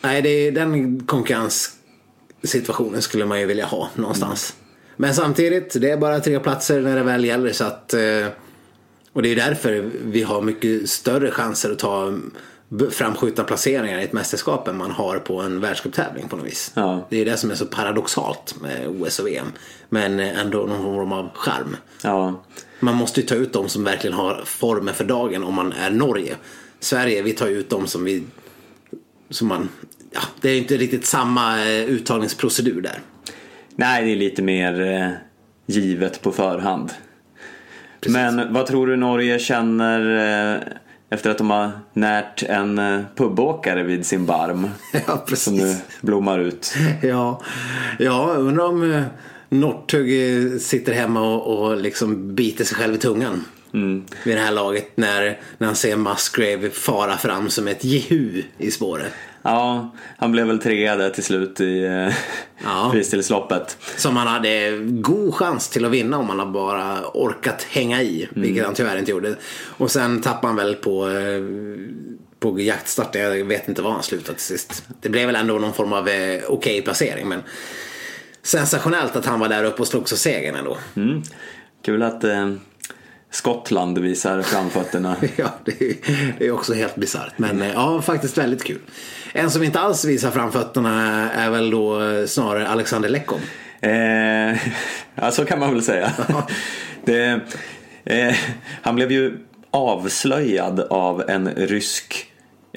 [SPEAKER 1] nej, det är, den konkurrenssituationen skulle man ju vilja ha någonstans. Men samtidigt, det är bara tre platser när det väl gäller. Så att, eh, och det är därför vi har mycket större chanser att ta framskjutna placeringar i ett mästerskap än man har på en världscuptävling på något vis.
[SPEAKER 2] Ja.
[SPEAKER 1] Det är det som är så paradoxalt med OS och VM. Men ändå någon form av charm.
[SPEAKER 2] Ja,
[SPEAKER 1] Man måste ju ta ut de som verkligen har formen för dagen om man är Norge. Sverige, vi tar ut de som vi... Som man... Ja, det är inte riktigt samma eh, uttagningsprocedur där.
[SPEAKER 2] nej det är lite mer eh, givet på förhand. Men vad tror du Norge känner eh, efter att de har närt en eh, pubåkare vid sin barm?
[SPEAKER 1] Ja,
[SPEAKER 2] Som nu blommar ut.
[SPEAKER 1] Ja, ja undrar om eh, Northug eh, sitter hemma och, och liksom biter sig själv i tungan. Vid det här laget när, när han ser Musgrave fara fram som ett jehu i spåret.
[SPEAKER 2] Ja, han blev väl trea där till slut i eh,
[SPEAKER 1] Ja.
[SPEAKER 2] fristilsloppet.
[SPEAKER 1] Som han hade god chans till att vinna om han bara orkat hänga i. Vilket han tyvärr inte gjorde. Och sen tappade han väl på, eh, på jaktstart. Jag vet inte var han slutade till sist. Det blev väl ändå någon form av eh, okej placering. Men sensationellt att han var där uppe och slogs för segern ändå.
[SPEAKER 2] Mm. Kul att eh, Skottland visar framfötterna.
[SPEAKER 1] Ja, det är, det är också helt bisarrt. Men eh, ja, faktiskt väldigt kul. En som inte alls visar framfötterna är väl då eh, snarare Alexander Lekkom.
[SPEAKER 2] Eh, ja, så kan man väl säga. Det, eh, han blev ju avslöjad av en rysk,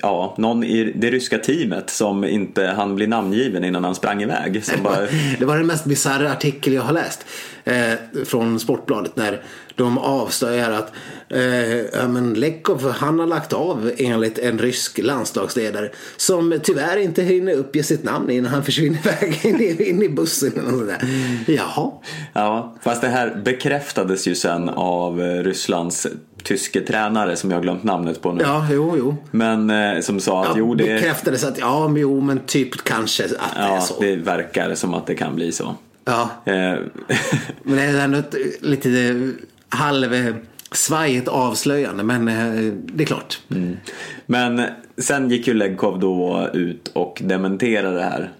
[SPEAKER 2] ja, någon i det ryska teamet som inte han bli namngiven innan han sprang iväg. Som bara,
[SPEAKER 1] Det var den mest bisarra artikel jag har läst. Eh, från Sportbladet när de avslöjar att eh, men Lekov han har lagt av enligt en rysk landslagsledare som tyvärr inte hinner uppge sitt namn innan han försvinner iväg in i, in i bussen. Och sådär. Jaha.
[SPEAKER 2] ja, fast det här bekräftades ju sen av eh, Rysslands tyske tränare som jag har glömt namnet på nu.
[SPEAKER 1] Ja, jo, jo.
[SPEAKER 2] Men eh, som sa att
[SPEAKER 1] Ja,
[SPEAKER 2] jo, det,
[SPEAKER 1] bekräftades att ja, men jo, men typ kanske att det är
[SPEAKER 2] ja,
[SPEAKER 1] så.
[SPEAKER 2] det verkar som att det kan bli så.
[SPEAKER 1] Ja,
[SPEAKER 2] Eh,
[SPEAKER 1] men det är ändå ett eh, lite halv eh, svajigt avslöjande. Men eh, det är klart.
[SPEAKER 2] Men sen gick ju Legkov då ut och dementerade det här.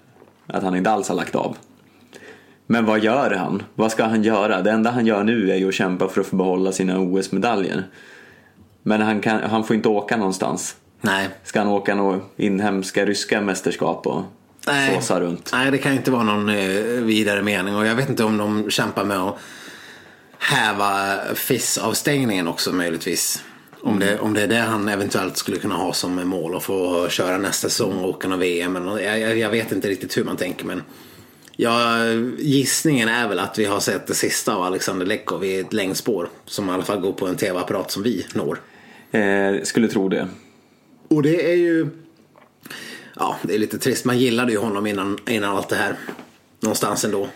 [SPEAKER 2] Att han inte alls har lagt av. Men vad gör han? Vad ska han göra? Det enda han gör nu är ju att kämpa för att få behålla sina OS-medaljer. Men han, kan, han får inte åka någonstans.
[SPEAKER 1] Nej.
[SPEAKER 2] Ska han åka några inhemska ryska mästerskap och
[SPEAKER 1] Nej.
[SPEAKER 2] såsa runt?
[SPEAKER 1] Nej, det kan inte vara någon eh, vidare mening. Och jag vet inte om de kämpar med att häva FIS-avstängningen också möjligtvis. Om det, om det är det han eventuellt skulle kunna ha som mål att få köra nästa säsong och åka någon VM. Jag, jag, jag vet inte riktigt hur man tänker men ja, gissningen är väl att vi har sett det sista av Alexander Lekov i ett längdspår. Som i alla fall går på en tv-apparat som vi når.
[SPEAKER 2] Eh, skulle tro det.
[SPEAKER 1] Och det är ju Ja, det är lite trist. Man gillade ju honom innan, innan allt det här. Någonstans ändå.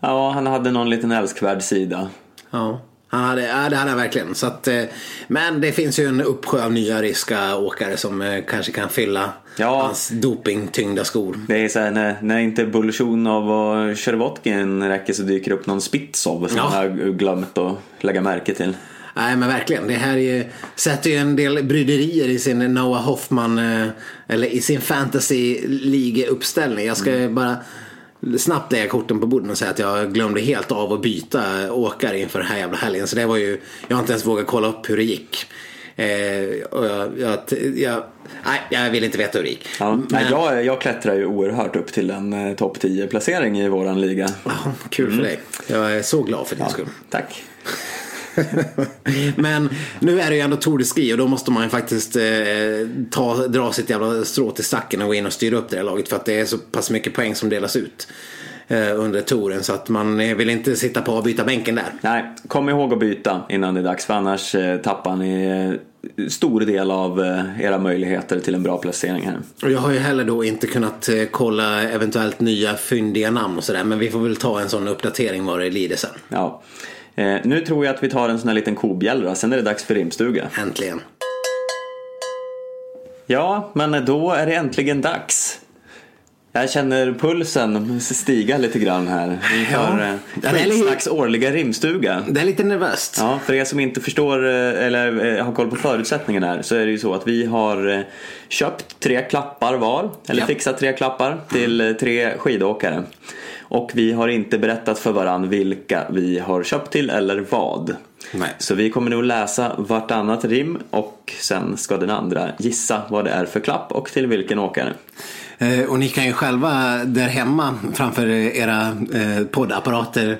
[SPEAKER 2] Ja, han hade någon liten älskvärd sida.
[SPEAKER 1] Ja, han hade, ja det hade han verkligen. Så att, eh, men det finns ju en uppsjö av nya ryska åkare som eh, kanske kan fylla
[SPEAKER 2] Ja.
[SPEAKER 1] hans dopingtyngda skor.
[SPEAKER 2] Det är så här, när, när inte Bulshunov och Shervotkin räcker så dyker det upp någon Spitsov som
[SPEAKER 1] Ja.
[SPEAKER 2] man har glömt att lägga märke till.
[SPEAKER 1] Nej men verkligen. Det här är ju, sätter ju en del bryderier i sin Noah Hoffman eh, eller i sin fantasy League uppställning. Jag ska bara snabbt lägga korten på bordet och säga att jag glömde helt av att byta åkare inför den här jävla helgen. Så det var ju, jag har inte ens vågat kolla upp hur det gick. Eh, och jag, jag, jag, nej, jag vill inte veta hur det gick.
[SPEAKER 2] Ja,
[SPEAKER 1] Men-
[SPEAKER 2] jag, jag klättrar ju oerhört upp till en eh, topp 10 placering i våran liga.
[SPEAKER 1] Ja, kul för dig. Jag är så glad för din skull.
[SPEAKER 2] Tack.
[SPEAKER 1] Men nu är det ju ändå Tour de Ski och då måste man ju faktiskt eh, ta, dra sitt jävla strå till stacken och gå in och styra upp det här laget för att det är så pass mycket poäng som delas ut eh, under touren så att man eh, vill inte sitta på och byta bänken där.
[SPEAKER 2] Nej, kom ihåg att byta innan det är dags för annars eh, tappar ni eh, stor del av eh, era möjligheter till en bra placering här.
[SPEAKER 1] Och jag har ju heller då inte kunnat kolla eventuellt nya fyndiga namn och sådär men vi får väl ta en sån uppdatering vad det lider sen.
[SPEAKER 2] Ja. Eh, nu tror jag att vi tar en sån här liten kobjällra, sen är det dags för rimstuga.
[SPEAKER 1] Äntligen.
[SPEAKER 2] Ja, men då är det äntligen dags. Jag känner pulsen stiga lite grann här inför
[SPEAKER 1] Ja. li-
[SPEAKER 2] Skitsnacks årliga rimstuga.
[SPEAKER 1] Det är lite nervöst.
[SPEAKER 2] Ja, för er som inte förstår eh, eller eh, har koll på förutsättningarna här så är det ju så att vi har eh, köpt tre klappar var, eller
[SPEAKER 1] Ja.
[SPEAKER 2] fixat tre klappar till eh, tre skidåkare. Och vi har inte berättat för varann vilka vi har köpt till eller vad.
[SPEAKER 1] Nej.
[SPEAKER 2] Så vi kommer nog läsa vartannat rim och sen ska den andra gissa vad det är för klapp och till vilken åkare.
[SPEAKER 1] Eh, Och ni kan ju själva där hemma framför era eh, poddapparater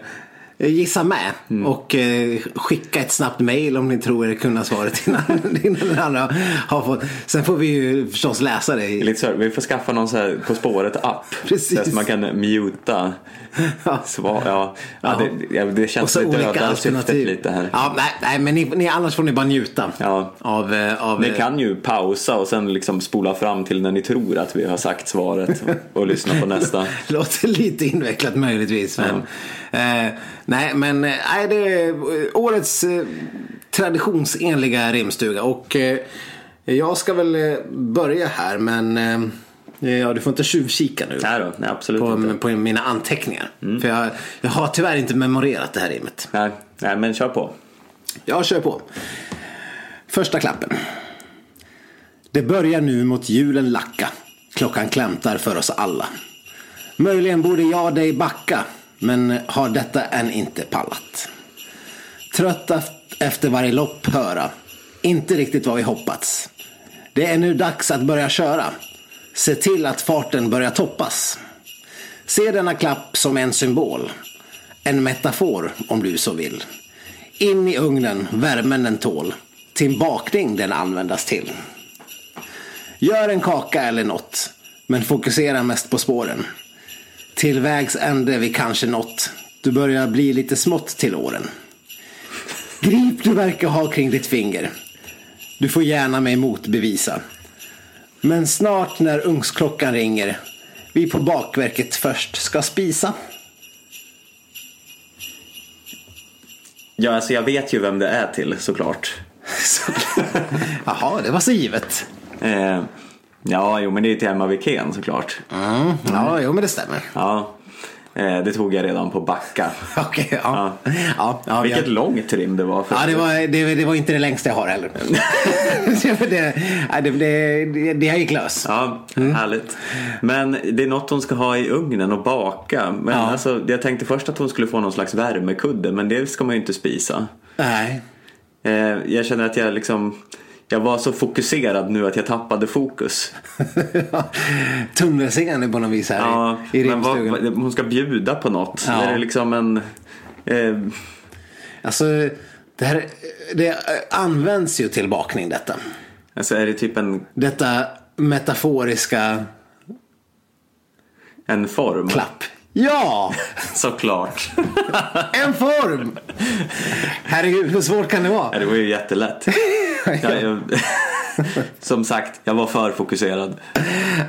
[SPEAKER 1] gissa med och eh, skicka ett snabbt mail om ni tror er kunna svaret innan, innan den andra har fått. Sen får vi ju förstås läsa det. I-
[SPEAKER 2] Lite så vi får skaffa någon så här På spåret-app.
[SPEAKER 1] Precis.
[SPEAKER 2] Så att man kan muta.
[SPEAKER 1] Ja.
[SPEAKER 2] Svar, ja. Ja,
[SPEAKER 1] Ja.
[SPEAKER 2] det,
[SPEAKER 1] Och
[SPEAKER 2] känns
[SPEAKER 1] så
[SPEAKER 2] lite
[SPEAKER 1] olika alternativ.
[SPEAKER 2] lite här.
[SPEAKER 1] Ja, nej, nej men ni, ni, annars får ni bara njuta
[SPEAKER 2] Ja.
[SPEAKER 1] av, eh, av
[SPEAKER 2] Ni
[SPEAKER 1] eh,
[SPEAKER 2] kan ju pausa och sen liksom spola fram till när ni tror att vi har sagt svaret och lyssna på nästa.
[SPEAKER 1] Låter lite invecklat möjligtvis. Men, eh, nej, men eh, nej, det är eh, årets eh, traditionsenliga rimstuga. Och jag ska väl börja här, men ja, du får inte tjuvkika nu.
[SPEAKER 2] Nej då, nej absolut
[SPEAKER 1] På,
[SPEAKER 2] inte.
[SPEAKER 1] på mina anteckningar. För jag, jag har tyvärr inte memorerat det här rimmet.
[SPEAKER 2] Nej, nej, men kör på.
[SPEAKER 1] Jag kör på. Första klappen. Det börjar nu mot julen lacka. Klockan klämtar för oss alla. Möjligen borde jag dig backa, men eh, har detta än inte pallat. Trött efter varje lopp höra. Inte riktigt vad vi hoppats. Det är nu dags att börja köra. Se till att farten börjar toppas. Se denna klapp som en symbol. En metafor om du så vill. In i ugnen, värmen den tål. Till bakning den användas till. Gör en kaka eller något, men fokusera mest på spåren. Till vägs ände vi kanske nått. Du börjar bli lite smått till åren. Grip du verkar ha kring ditt finger. Du får gärna mig motbevisa. Men snart när ungsklockan ringer vi på bakverket först ska spisa.
[SPEAKER 2] Ja, alltså jag vet ju vem det är till såklart.
[SPEAKER 1] Så- Jaha, det var så givet.
[SPEAKER 2] Eh, ja, jo men det är till Emma Wikén såklart.
[SPEAKER 1] Mm, ja, jo men det stämmer.
[SPEAKER 2] Ja. Eh, det tog jag redan på backa.
[SPEAKER 1] Okej, ja.
[SPEAKER 2] Ja.
[SPEAKER 1] Ja, ja,
[SPEAKER 2] Vilket
[SPEAKER 1] jag-
[SPEAKER 2] långt rim det var. För
[SPEAKER 1] Ja, det var, det, det var inte det längsta jag har heller. det, det, nej, det, det, det, det gick lös.
[SPEAKER 2] Ja,
[SPEAKER 1] Mm.
[SPEAKER 2] härligt. Men det är något hon ska ha i ugnen och baka. Men
[SPEAKER 1] Ja.
[SPEAKER 2] alltså, jag tänkte först att hon skulle få någon slags värmekudde, men det ska man ju inte spisa.
[SPEAKER 1] Nej.
[SPEAKER 2] Eh, jag känner att jag liksom jag var så fokuserad nu att jag tappade fokus.
[SPEAKER 1] Tunnelseende på något vis här
[SPEAKER 2] Ja,
[SPEAKER 1] i, i
[SPEAKER 2] men vad,
[SPEAKER 1] rimstugan.
[SPEAKER 2] hon ska bjuda på något.
[SPEAKER 1] Ja.
[SPEAKER 2] Är det liksom en... Eh,
[SPEAKER 1] Alltså, det här det används ju till bakning detta.
[SPEAKER 2] alltså är det typ en,
[SPEAKER 1] Detta metaforiska
[SPEAKER 2] en form?
[SPEAKER 1] klapp. Ja!
[SPEAKER 2] Såklart.
[SPEAKER 1] En form! Herregud, hur svårt kan det vara?
[SPEAKER 2] Ja, det var ju jättelätt. Jag, jag, som sagt, jag var för fokuserad.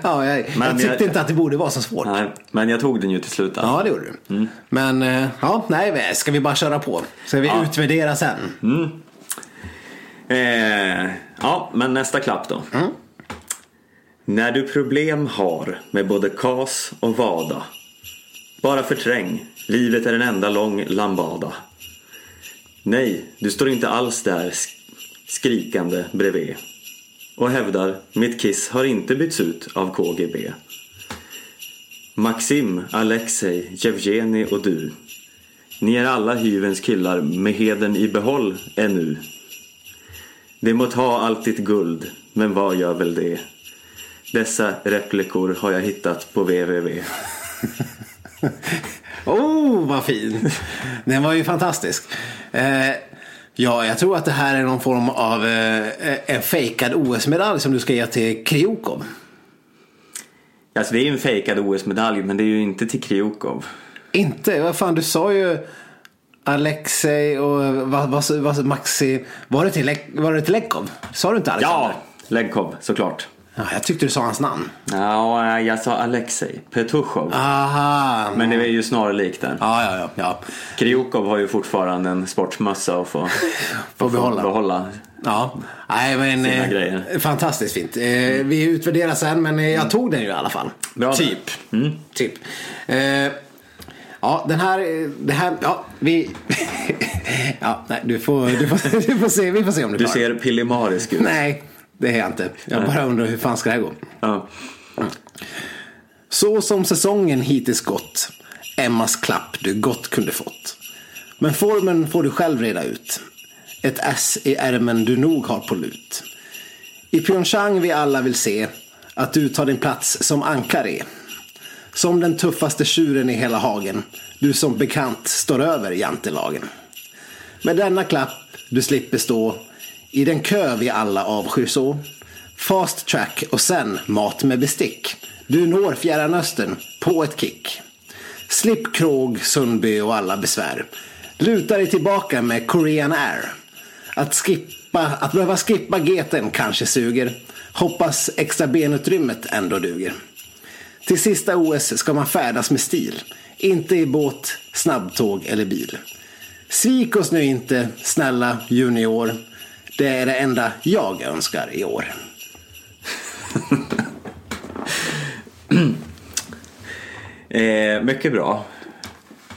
[SPEAKER 1] Ja, jag,
[SPEAKER 2] Men
[SPEAKER 1] jag tyckte
[SPEAKER 2] jag-
[SPEAKER 1] inte att det borde vara så svårt.
[SPEAKER 2] Nej, men jag tog den ju till slut.
[SPEAKER 1] Ja, det gjorde du. Men, eh, ja, nej, ska vi bara köra på? Ska vi
[SPEAKER 2] Ja.
[SPEAKER 1] utvärdera sen?
[SPEAKER 2] Eh, ja, men nästa klapp då. När du problem har med både kas och vada. Bara förträng, livet är en enda lång lambada. Nej, du står inte alls där skrikande bredvid. Och hävdar, mitt kiss har inte bytts ut av KGB. Maxim, Alexej, Jevgeni och du. Ni är alla hyvens killar med heden i behåll ännu. Det må ta allt ditt guld, men vad gör väl det? Dessa replikor har jag hittat på www.
[SPEAKER 1] Oh, vad fin! Den var ju fantastisk. Eh, ja, jag tror att det här är någon form av eh, en fejkad OS-medalj som du ska ge till Kriokov.
[SPEAKER 2] Alltså det är ju en fejkad OS-medalj, men det är ju inte till Kriokov.
[SPEAKER 1] Inte? Vad fan, du sa ju Alexej och vad, vad, vad, Maxi. Var det till, Lek- var det till Lekov? Sa du inte Alexander?
[SPEAKER 2] Ja, Legkov såklart.
[SPEAKER 1] Ja! Jag tyckte du sa hans namn.
[SPEAKER 2] Ja, jag sa Alexej Petushov.
[SPEAKER 1] Aha.
[SPEAKER 2] Men det är ju snarlikt där.
[SPEAKER 1] Ja, ja, ja. ja.
[SPEAKER 2] Kriokov har ju fortfarande en sportmössa och får,
[SPEAKER 1] Får behålla.
[SPEAKER 2] behålla.
[SPEAKER 1] Ja, nej men
[SPEAKER 2] Fina
[SPEAKER 1] eh,
[SPEAKER 2] grejer.
[SPEAKER 1] fantastiskt fint. Eh, vi utvärderar sen men eh, jag tog den ju i alla fall.
[SPEAKER 2] Bra
[SPEAKER 1] typ. typ. Eh, ja, den här, eh, det här, ja, vi... ja, nej, du får, du får, du får se, vi får se om du
[SPEAKER 2] Du
[SPEAKER 1] klarar
[SPEAKER 2] ser pillemarisk ut.
[SPEAKER 1] Nej, det är jag inte. Jag bara undrar hur fan ska det här gå?
[SPEAKER 2] Ja.
[SPEAKER 1] Så som säsongen hittills gått. Emmas klapp du gott kunde fått. Men formen får du själv reda ut. Ett S i ärmen du nog har på lut. I Pyeongchang vi alla vill se att du tar din plats som ankare. Som den tuffaste tjuren i hela hagen. Du som bekant står över jantelagen. Med denna klapp du slipper stå i den kö vi alla avskyr så. Fast track och sen mat med bestick. Du når Fjärran Östern på ett kick. Slipp Krog, Sundby och alla besvär. Luta dig tillbaka med Korean Air. Att, skippa, att behöva skippa geten kanske suger. Hoppas extra benutrymmet ändå duger. Till sista OS ska man färdas med stil. Inte i båt, snabbtåg eller bil. Svik oss nu inte, snälla junior. Det är det enda jag önskar i år.
[SPEAKER 2] Eh, mycket bra.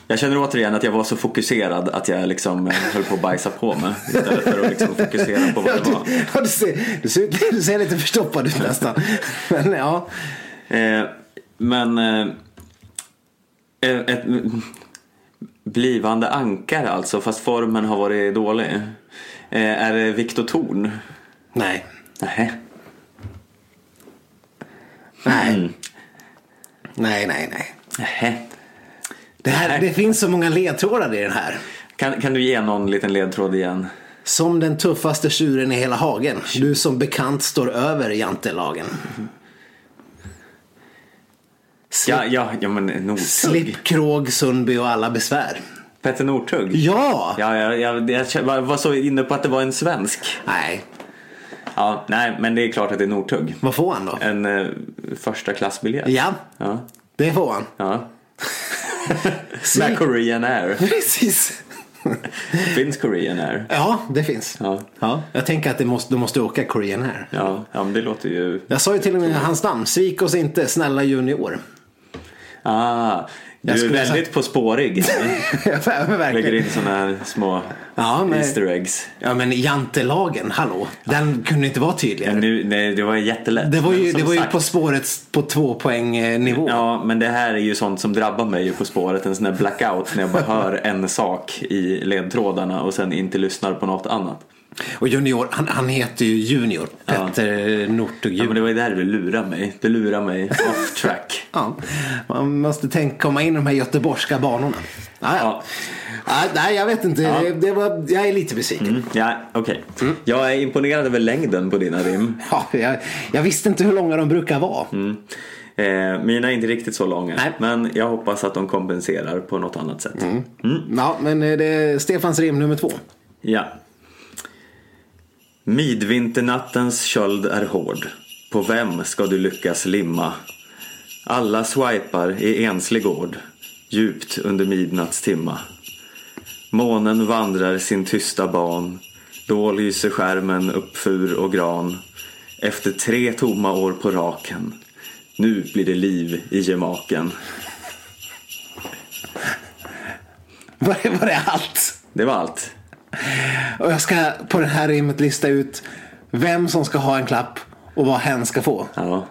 [SPEAKER 2] Jag känner återigen att jag var så fokuserad att jag liksom eh, höll på att bajsa på mig. Istället för att liksom fokusera på vad det var.
[SPEAKER 1] Ja, du, ser, du, ser, du ser lite förstoppad ut nästan. Men ja.
[SPEAKER 2] Eh, men eh, ett, ett blivande ankare alltså, fast formen har varit dålig. Eh, är det Viktor Thorn?
[SPEAKER 1] Nej.
[SPEAKER 2] Nej.
[SPEAKER 1] Nej.
[SPEAKER 2] Mm.
[SPEAKER 1] Nej, nej, nej.
[SPEAKER 2] Nej.
[SPEAKER 1] Det, här, det finns så många ledtrådar i den här.
[SPEAKER 2] Kan, kan du ge någon liten ledtråd igen?
[SPEAKER 1] Som den tuffaste tjuren i hela hagen. Du som bekant står över jantelagen. Slip,
[SPEAKER 2] Ja, ja, ja men Northug.
[SPEAKER 1] Slipp Krog, Sundby och alla besvär.
[SPEAKER 2] Petter Northug.
[SPEAKER 1] Ja!
[SPEAKER 2] Ja, jag, jag, jag var- så inne på att det var en svensk.
[SPEAKER 1] Nej,
[SPEAKER 2] Ja, nej, men det är klart att det är Northug.
[SPEAKER 1] vad får han då?
[SPEAKER 2] En eh, första klassbiljett.
[SPEAKER 1] Ja,
[SPEAKER 2] Ja.
[SPEAKER 1] det får han.
[SPEAKER 2] ja. Med Korean Air.
[SPEAKER 1] Precis.
[SPEAKER 2] Finns Korean Air?
[SPEAKER 1] Ja, det finns.
[SPEAKER 2] Ja.
[SPEAKER 1] Ja, jag tänker att det måste, du måste åka Korean Air.
[SPEAKER 2] Ja, ja, men det låter ju...
[SPEAKER 1] Jag sa ju till och med hans namn. Svik oss inte, snälla junior.
[SPEAKER 2] Ah, Du är väldigt på spårig.
[SPEAKER 1] Ja,
[SPEAKER 2] Lägger in såna här små
[SPEAKER 1] Ja, men-
[SPEAKER 2] Easter eggs.
[SPEAKER 1] Ja men jantelagen, hallå. Den kunde inte vara tydligare.
[SPEAKER 2] Nu, nej, det var jättelätt.
[SPEAKER 1] Det var ju, det var ju
[SPEAKER 2] sagt-
[SPEAKER 1] På spåret på två poäng eh, nivå.
[SPEAKER 2] Ja, men det här är ju sånt som drabbar mig ju På spåret. En sån här blackout när jag bara hör en sak i ledtrådarna och sen inte lyssnar på något annat.
[SPEAKER 1] Och Junior, han, han heter ju Junior.
[SPEAKER 2] Ja.
[SPEAKER 1] Petter Northug
[SPEAKER 2] Ja, men det var ju där du lurade mig. Du lurade mig off track.
[SPEAKER 1] Ja, man måste tänka, komma in i de här göteborgska banorna. Ja, ja.
[SPEAKER 2] Ja.
[SPEAKER 1] Ja, nej, jag vet inte. Det, det var, jag är lite besviken.
[SPEAKER 2] Mm, ja, okej. Jag är imponerad över längden på dina rim.
[SPEAKER 1] Ja, jag, jag visste inte hur långa de brukar vara.
[SPEAKER 2] Eh, mina är inte riktigt så långa.
[SPEAKER 1] Nej.
[SPEAKER 2] Men jag hoppas att de kompenserar på något annat sätt.
[SPEAKER 1] Ja, men eh, det är Stefans rim nummer två.
[SPEAKER 2] Ja. Midvinternattens köld är hård. På vem ska du lyckas limma? Alla swipar i enslig gård. Djupt under midnattstimma. Månen vandrar sin tysta ban. Då lyser skärmen upp fur och gran. Efter tre tomma år på raken. Nu blir det liv i gemaken.
[SPEAKER 1] Var det, var det allt?
[SPEAKER 2] Det var allt.
[SPEAKER 1] Och jag ska på det här rimmet lista ut vem som ska ha en klapp och vad hen ska få.
[SPEAKER 2] Ja.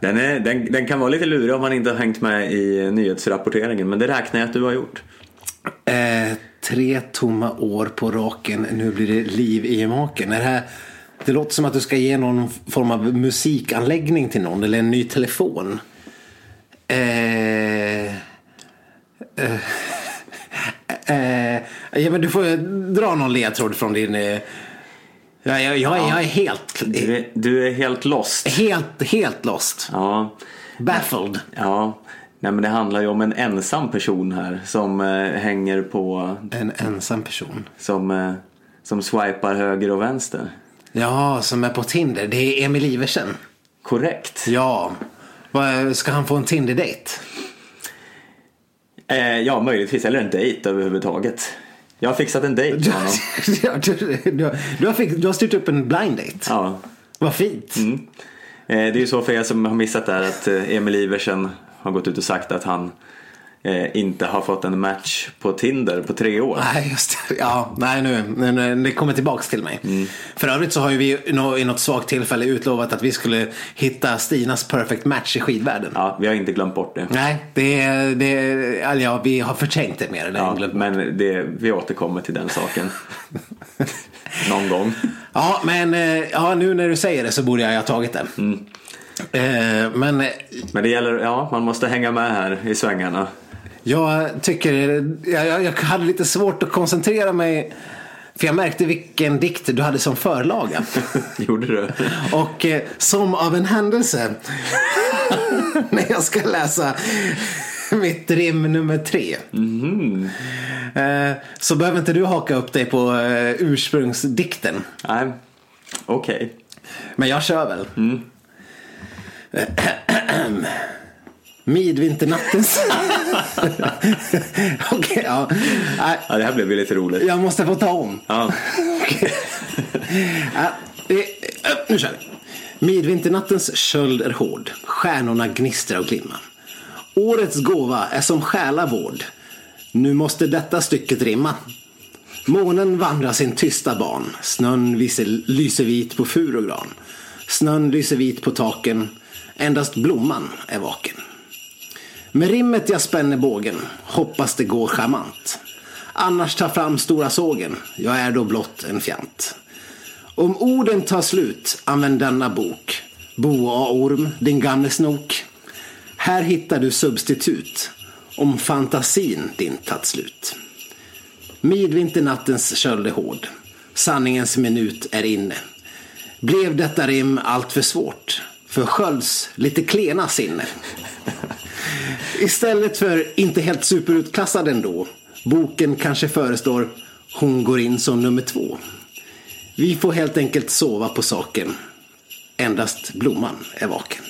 [SPEAKER 2] Den, är, den, den kan vara lite lurig om man inte har hängt med i nyhetsrapporteringen men det räknar jag att du har gjort.
[SPEAKER 1] Eh, tre tomma år på raken, nu blir det liv i gemaken. Är det, här, det låter som att du ska ge någon form av musikanläggning till någon eller en ny telefon. Eh, eh, eh, ja, men du får dra någon ledtråd från din... Eh, ja, jag, jag, jag är helt,
[SPEAKER 2] Du är, du är helt lost.
[SPEAKER 1] helt, helt lost.
[SPEAKER 2] Ja,
[SPEAKER 1] Baffled.
[SPEAKER 2] ja. Nej, men det handlar ju om en ensam person här som eh, hänger på,
[SPEAKER 1] En ensam person.
[SPEAKER 2] som, eh, som swipar höger och vänster.
[SPEAKER 1] Ja, som är på Tinder. Det är Emil Iversen.
[SPEAKER 2] Korrekt.
[SPEAKER 1] Ja. Vad- Ska han få en Tinder-date?
[SPEAKER 2] Eh, ja, möjligtvis. Eller en dejt överhuvudtaget. Jag har fixat en dejt
[SPEAKER 1] Du,
[SPEAKER 2] med honom.
[SPEAKER 1] du, du, du, har du har styrt upp en blind date.
[SPEAKER 2] Ja.
[SPEAKER 1] Vad fint.
[SPEAKER 2] Mm. Eh, det är ju så för er som har missat det här att eh, Emil Iversen har gått ut och sagt att han eh, inte har fått en match på Tinder på tre år.
[SPEAKER 1] Nej, just det. Ja, nej nu. nu, nu det kommer tillbaks till mig.
[SPEAKER 2] Mm.
[SPEAKER 1] För övrigt så har ju vi i nå- i något svagt tillfälle utlovat att vi skulle hitta Stinas perfect match i skidvärlden.
[SPEAKER 2] Ja, vi har inte glömt bort det.
[SPEAKER 1] Nej, det, det, eller ja, vi har förträngt det mer än
[SPEAKER 2] Ja,
[SPEAKER 1] glömt.
[SPEAKER 2] men det, vi återkommer till den saken. Någon gång.
[SPEAKER 1] Ja, men eh, ja, nu när du säger det så borde jag ha tagit det.
[SPEAKER 2] Mm.
[SPEAKER 1] Eh, Men
[SPEAKER 2] Men det gäller, ja, man måste hänga med här i svängarna.
[SPEAKER 1] Jag tycker, jag, jag- hade lite svårt att koncentrera mig. För jag märkte vilken dikt du hade som förlaga.
[SPEAKER 2] Gjorde du?
[SPEAKER 1] Och eh, som av en händelse, när jag ska läsa mitt rim nummer tre. Eh, så behöver inte du haka upp dig på eh, ursprungsdikten.
[SPEAKER 2] Nej, okej.
[SPEAKER 1] Men jag kör väl. Midvinternattens... Okej, ja.
[SPEAKER 2] Ja, det här blev ju lite roligt.
[SPEAKER 1] Jag måste få ta om.
[SPEAKER 2] Ja.
[SPEAKER 1] Ja, det, nu kör vi. Midvinternattens köld är hård. Stjärnorna gnistrar och glimmar. Årets gåva är som själavård. Nu måste detta stycket rimma. Månen vandrar sin tysta ban. Snön lyser vit på fur och gran. Snön lyser vit på taken. Endast blomman är vaken. Med rimmet jag spänner bågen. Hoppas det går charmant. Annars ta fram stora sågen. Jag är då blott en fjant. Om orden tar slut, använd denna bok. Boa orm, din gamle snok. Här hittar du substitut. Om fantasin din tagit slut. Midvinternattens köld är hård. Sanningens minut är inne. Blev detta rim allt för svårt? För skölds lite klena sinne. Istället för inte helt superutklassad ändå. Boken kanske förestår Hon går in som nummer två. Vi får helt enkelt sova på saken. Endast blomman är vaken.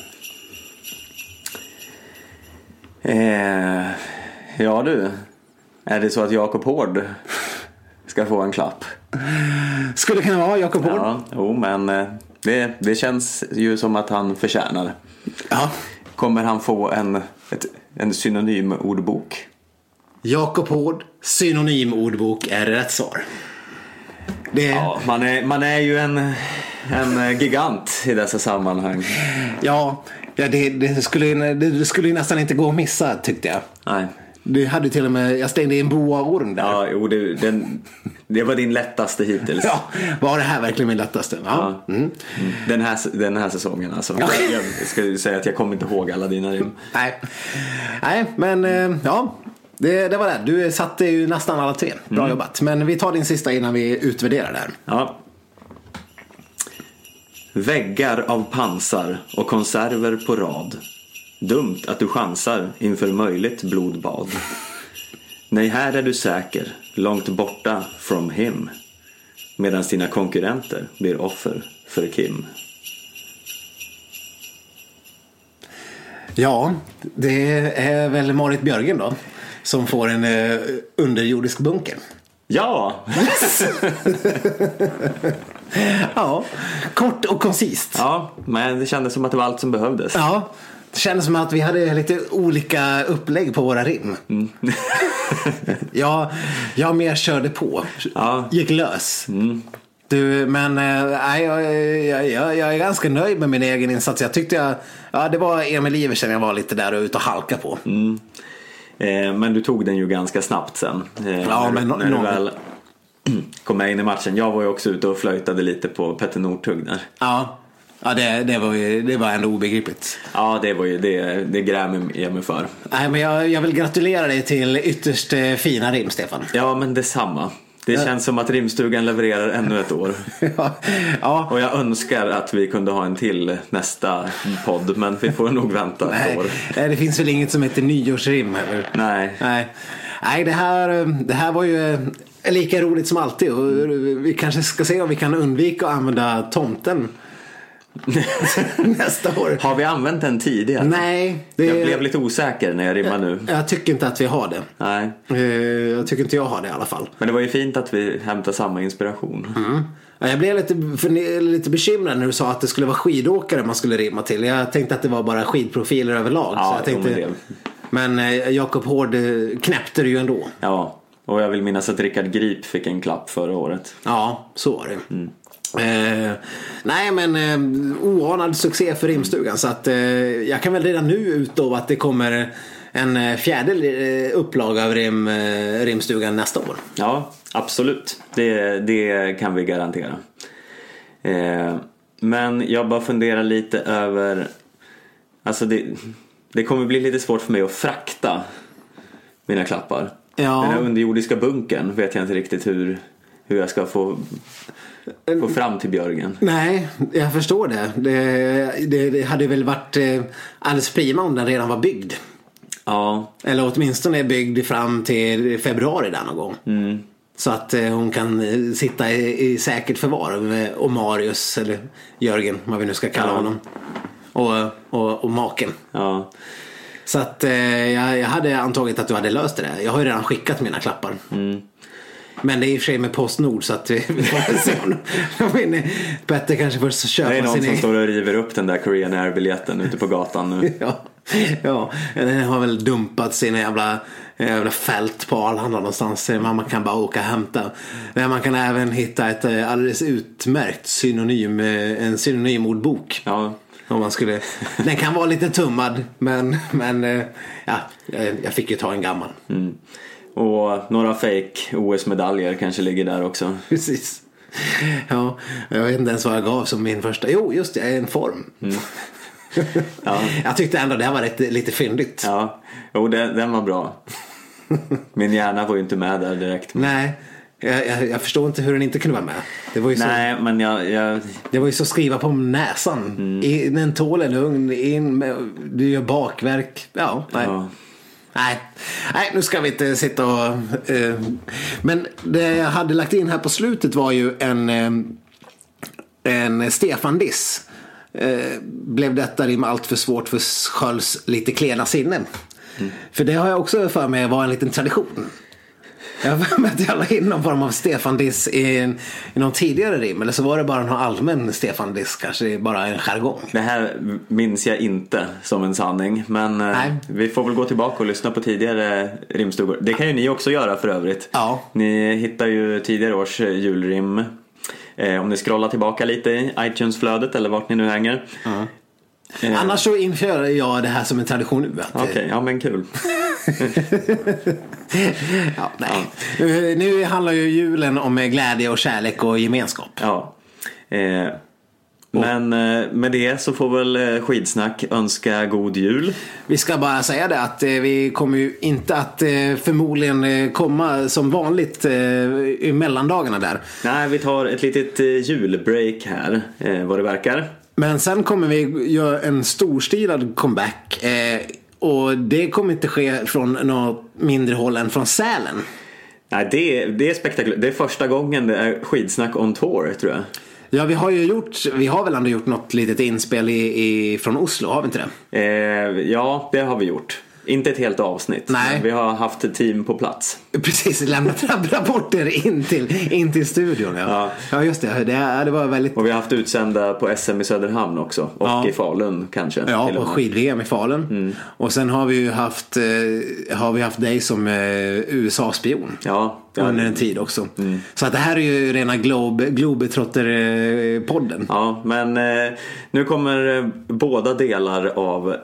[SPEAKER 2] Eh, ja du, är det så att Jakob Hård ska få en klapp?
[SPEAKER 1] Skulle kunna vara Jakob Hård.
[SPEAKER 2] Ja, jo, men eh, det, det känns ju som att han förtjänar.
[SPEAKER 1] Ja.
[SPEAKER 2] Kommer han få en, ett en synonymordbok.
[SPEAKER 1] Jakob Hård, synonymordbok är rätt svar. Det, ja.
[SPEAKER 2] Ja, man är, man är ju en, en gigant i dessa sammanhang.
[SPEAKER 1] ja, det, det, skulle, det, skulle nästan inte gå att missa tyckte jag.
[SPEAKER 2] Nej.
[SPEAKER 1] Du hade till och med, jag stängde in boaorm där.
[SPEAKER 2] Ja, jo, det, den, det var din lättaste hittills.
[SPEAKER 1] Ja, var det här verkligen min lättaste? Ja.
[SPEAKER 2] Ja. Mm. Den, här, den här säsongen alltså.
[SPEAKER 1] Ja.
[SPEAKER 2] Jag ska ju säga att jag kommer inte ihåg alla dina rim.
[SPEAKER 1] Nej. Nej, men eh, ja. Det, det var det. Du satte ju nästan alla tre. Bra jobbat. Men vi tar din sista innan vi utvärderar det här.
[SPEAKER 2] Ja. Väggar av pansar och konserver på rad. Dumt att du chansar inför möjligt blodbad. Nej, här är du säker, långt borta from him. Medan dina konkurrenter blir offer för Kim.
[SPEAKER 1] Ja, det är väl Marit Björgen då. Som får en eh, underjordisk bunker.
[SPEAKER 2] Ja!
[SPEAKER 1] Ja, kort och koncist.
[SPEAKER 2] Ja, men det kändes som att det var allt som behövdes.
[SPEAKER 1] Ja, det kändes som att vi hade lite olika upplägg på våra rim. jag, jag mer körde på.
[SPEAKER 2] Ja.
[SPEAKER 1] Gick lös. Du, men nej, jag, jag, jag, jag är ganska nöjd med min egen insats. Jag tyckte jag, ja det var Emil Iversen jag var lite där och ute och halka på.
[SPEAKER 2] Eh, Men du tog den ju ganska snabbt sen. eh,
[SPEAKER 1] Ja,
[SPEAKER 2] när,
[SPEAKER 1] men nå-
[SPEAKER 2] när du väl kom med in i matchen. Jag var ju också ute och flöjtade lite på Petter Northug där.
[SPEAKER 1] Ja, ja det, det, var, ju, det var ändå obegripligt.
[SPEAKER 2] Ja, det var ju det, det grämer jag mig för.
[SPEAKER 1] Nej, men jag, jag vill gratulera dig till ytterst eh, fina rim, Stefan.
[SPEAKER 2] Ja, men detsamma. Det känns som att rimstugan levererar ännu ett år.
[SPEAKER 1] ja, ja,
[SPEAKER 2] Och jag önskar att vi kunde ha en till nästa podd, men vi får nog vänta ett
[SPEAKER 1] nej,
[SPEAKER 2] år.
[SPEAKER 1] nej, det finns väl inget som heter nyårsrim heller.
[SPEAKER 2] Nej.
[SPEAKER 1] Nej, nej det, här, det här var ju eh, lika roligt som alltid. Och vi kanske ska se om vi kan undvika att använda tomten nästa år.
[SPEAKER 2] Har vi använt den tidigare?
[SPEAKER 1] Nej, det,
[SPEAKER 2] Jag blev lite osäker när jag rimmade nu.
[SPEAKER 1] jag tycker inte att vi har det.
[SPEAKER 2] Nej.
[SPEAKER 1] Eh, Jag tycker inte jag har det i alla fall.
[SPEAKER 2] Men det var ju fint att vi hämtade samma inspiration.
[SPEAKER 1] Ja, Jag blev lite, för, lite bekymrad när du sa att det skulle vara skidåkare man skulle rimma till. Jag tänkte att det var bara skidprofiler överlag.
[SPEAKER 2] Ja,
[SPEAKER 1] så jag tänkte, men eh, Jakob Hård eh, knäppte det ju ändå.
[SPEAKER 2] Ja, och jag vill minnas att Rickard Grip fick en klapp förra året.
[SPEAKER 1] Ja, så var det. Eh, nej men eh, oanad succé för rimstugan så att eh, jag kan väl redan nu utlova att det kommer en eh, fjärde eh, upplaga av rim, eh, rimstugan nästa år.
[SPEAKER 2] Ja, absolut. Det, det kan vi garantera. Men jag bara funderar lite över... Alltså det, det kommer bli lite svårt för mig att frakta mina klappar.
[SPEAKER 1] Ja.
[SPEAKER 2] Den här underjordiska bunkern vet jag inte riktigt hur, hur jag ska få, få fram till Björgen.
[SPEAKER 1] Nej, jag förstår det. Det, det, det hade väl varit eh, alldeles prima om den redan var byggd.
[SPEAKER 2] Ja,
[SPEAKER 1] Eller åtminstone byggd fram till februari där någon gång. Så att eh, hon kan eh, sitta i, i säkert förvar med och Marius eller Jörgen, vad vi nu ska kalla
[SPEAKER 2] Ja.
[SPEAKER 1] honom. Och, och, och maken.
[SPEAKER 2] ja.
[SPEAKER 1] Så att eh, jag, jag hade antagit att du hade löst det där. Jag har ju redan skickat mina klappar. Men det är i och för sig med Postnord så att vi får se om. Petter kanske får köpa
[SPEAKER 2] Det är någon
[SPEAKER 1] sin
[SPEAKER 2] som
[SPEAKER 1] egen.
[SPEAKER 2] står och river upp den där Korean Air-biljetten ute på gatan nu.
[SPEAKER 1] Ja, ja, den har väl dumpat sina jävla, jävla fält på Arlanda någonstans. Man man kan bara åka och hämta. Men man kan även hitta ett eh, alldeles utmärkt synonym, eh, en synonymordbok.
[SPEAKER 2] Ja,
[SPEAKER 1] Om man skulle, den kan vara lite tummad men, men eh, ja, jag jag fick ju ta en gammal.
[SPEAKER 2] Och några fake OS-medaljer kanske ligger där också.
[SPEAKER 1] Precis. Ja, jag vet inte ens vad jag gav som min första. Jo, just det, en form.
[SPEAKER 2] Ja,
[SPEAKER 1] Jag tyckte ändå det här var lite, lite fyndigt.
[SPEAKER 2] ja. Jo, den, den var bra. Min hjärna var ju inte med där direkt.
[SPEAKER 1] Nej, jag, jag, jag förstår inte hur den inte kunde vara med. Det var ju så,
[SPEAKER 2] Nej, men jag, jag,
[SPEAKER 1] det var ju så att skriva på näsan. In en tål är lugn, in med, du gör bakverk. Ja, nej.
[SPEAKER 2] ja.
[SPEAKER 1] Nej. nej, nu ska vi inte sitta och... Eh, men det jag hade lagt in här på slutet var ju en, eh, en Stefan-diss. Eh, blev detta rim allt för svårt för Skölds lite klena sinne? För det har jag också för mig var en liten tradition. Jag har för mig att jag la in någon form av Stefan-diss i, en- i någon tidigare rim. Eller så var det bara någon allmän Stefan-diss. Kanske det är bara en jargong.
[SPEAKER 2] Det här minns jag inte som en sanning. Men eh,
[SPEAKER 1] Nej.
[SPEAKER 2] vi får väl gå tillbaka och lyssna på tidigare rimstugor. Det kan ju ni också göra för övrigt.
[SPEAKER 1] Ja.
[SPEAKER 2] Ni hittar ju tidigare års eh, julrim. Eh, om ni scrollar tillbaka lite i iTunes-flödet eller vart ni nu hänger. Eh,
[SPEAKER 1] Annars så inför jag det här som en tradition nu.
[SPEAKER 2] Okej, ja men kul.
[SPEAKER 1] ja, nej. Nu, nu handlar ju julen om glädje och kärlek och gemenskap.
[SPEAKER 2] Ja. Eh, men eh, med det så får väl eh, Skidsnack önska god jul.
[SPEAKER 1] Vi ska bara säga det att eh, vi kommer ju inte att förmodligen komma som vanligt i mellandagarna där.
[SPEAKER 2] Nej, vi tar ett litet julbreak här, vad det verkar.
[SPEAKER 1] Men sen kommer vi göra en storstilad comeback. Eh, och det kommer inte ske från något mindre håll än från Sälen.
[SPEAKER 2] Nej, det, det är spektakulärt. Det är första gången det är skidsnack on tour, tror jag.
[SPEAKER 1] Ja, vi har ju gjort, vi har väl ändå gjort något litet inspel i, i, från Oslo, har vi inte det?
[SPEAKER 2] Eh, ja, det har vi gjort. Inte ett helt avsnitt.
[SPEAKER 1] Nej.
[SPEAKER 2] men Vi har haft ett team på plats.
[SPEAKER 1] Precis, lämnat rapporter in till, in till studion. Ja, ja.
[SPEAKER 2] Ja.
[SPEAKER 1] just det. det. Det var väldigt...
[SPEAKER 2] Och vi har haft utsända på SM i Söderhamn också. Och
[SPEAKER 1] Ja.
[SPEAKER 2] i Falun kanske.
[SPEAKER 1] Ja,
[SPEAKER 2] och
[SPEAKER 1] skid-VM i Falun. Och sen har vi ju haft, eh, har vi haft dig som eh, USA-spion.
[SPEAKER 2] Ja,
[SPEAKER 1] Under en tid också. Så att det här är ju rena Globe, Globetrotter-podden.
[SPEAKER 2] ja, men eh, nu kommer båda delar av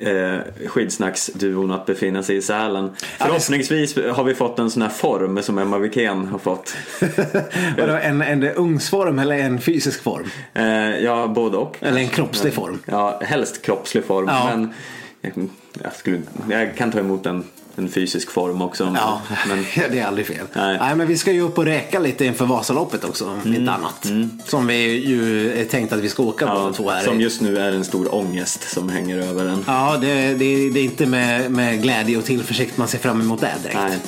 [SPEAKER 2] eh, skidsnacksduon att befinna sig i Sälen. Förhoppningsvis har vi fått en sån här form som Emma Wikén har fått.
[SPEAKER 1] Vadå, en, en ungsform eller en fysisk form?
[SPEAKER 2] Eh, ja, både och.
[SPEAKER 1] Eller en kroppslig form?
[SPEAKER 2] Ja, helst kroppslig form.
[SPEAKER 1] Ja.
[SPEAKER 2] Men jag, skulle, jag kan ta emot en, en fysisk form också.
[SPEAKER 1] Ja,
[SPEAKER 2] Men,
[SPEAKER 1] det är aldrig fel.
[SPEAKER 2] Nej.
[SPEAKER 1] Nej. men vi ska ju upp och räka lite inför Vasaloppet också. Lite annat. Som vi ju är tänkt att vi ska åka
[SPEAKER 2] ja,
[SPEAKER 1] båda två här.
[SPEAKER 2] som just nu är en stor ångest som hänger över en.
[SPEAKER 1] Ja, det, det, det är inte med, med glädje och tillförsikt man ser fram emot det direkt.
[SPEAKER 2] Nej.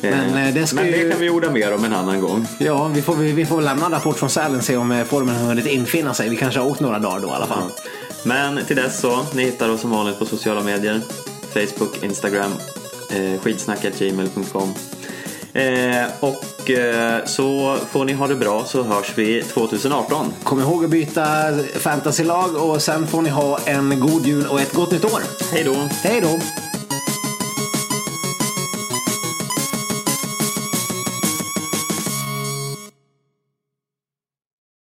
[SPEAKER 1] Men,
[SPEAKER 2] Eh,
[SPEAKER 1] eh, det
[SPEAKER 2] men det
[SPEAKER 1] ju-
[SPEAKER 2] kan vi orda mer om en annan gång.
[SPEAKER 1] Ja, vi får, vi får väl lämna en rapport från Sälen se om eh, formen har hunnit infinna sig. Vi kanske har åkt några dagar då i alla fall.
[SPEAKER 2] Men till dess så, ni hittar oss som vanligt på sociala medier. Facebook, Instagram, eh, skidsnack.gmail.com. Eh, och eh, så får ni ha det bra så hörs vi 2018.
[SPEAKER 1] Kom ihåg att byta fantasylag och sen får ni ha en god jul och ett gott nytt år.
[SPEAKER 2] Hej då!
[SPEAKER 1] Hej då!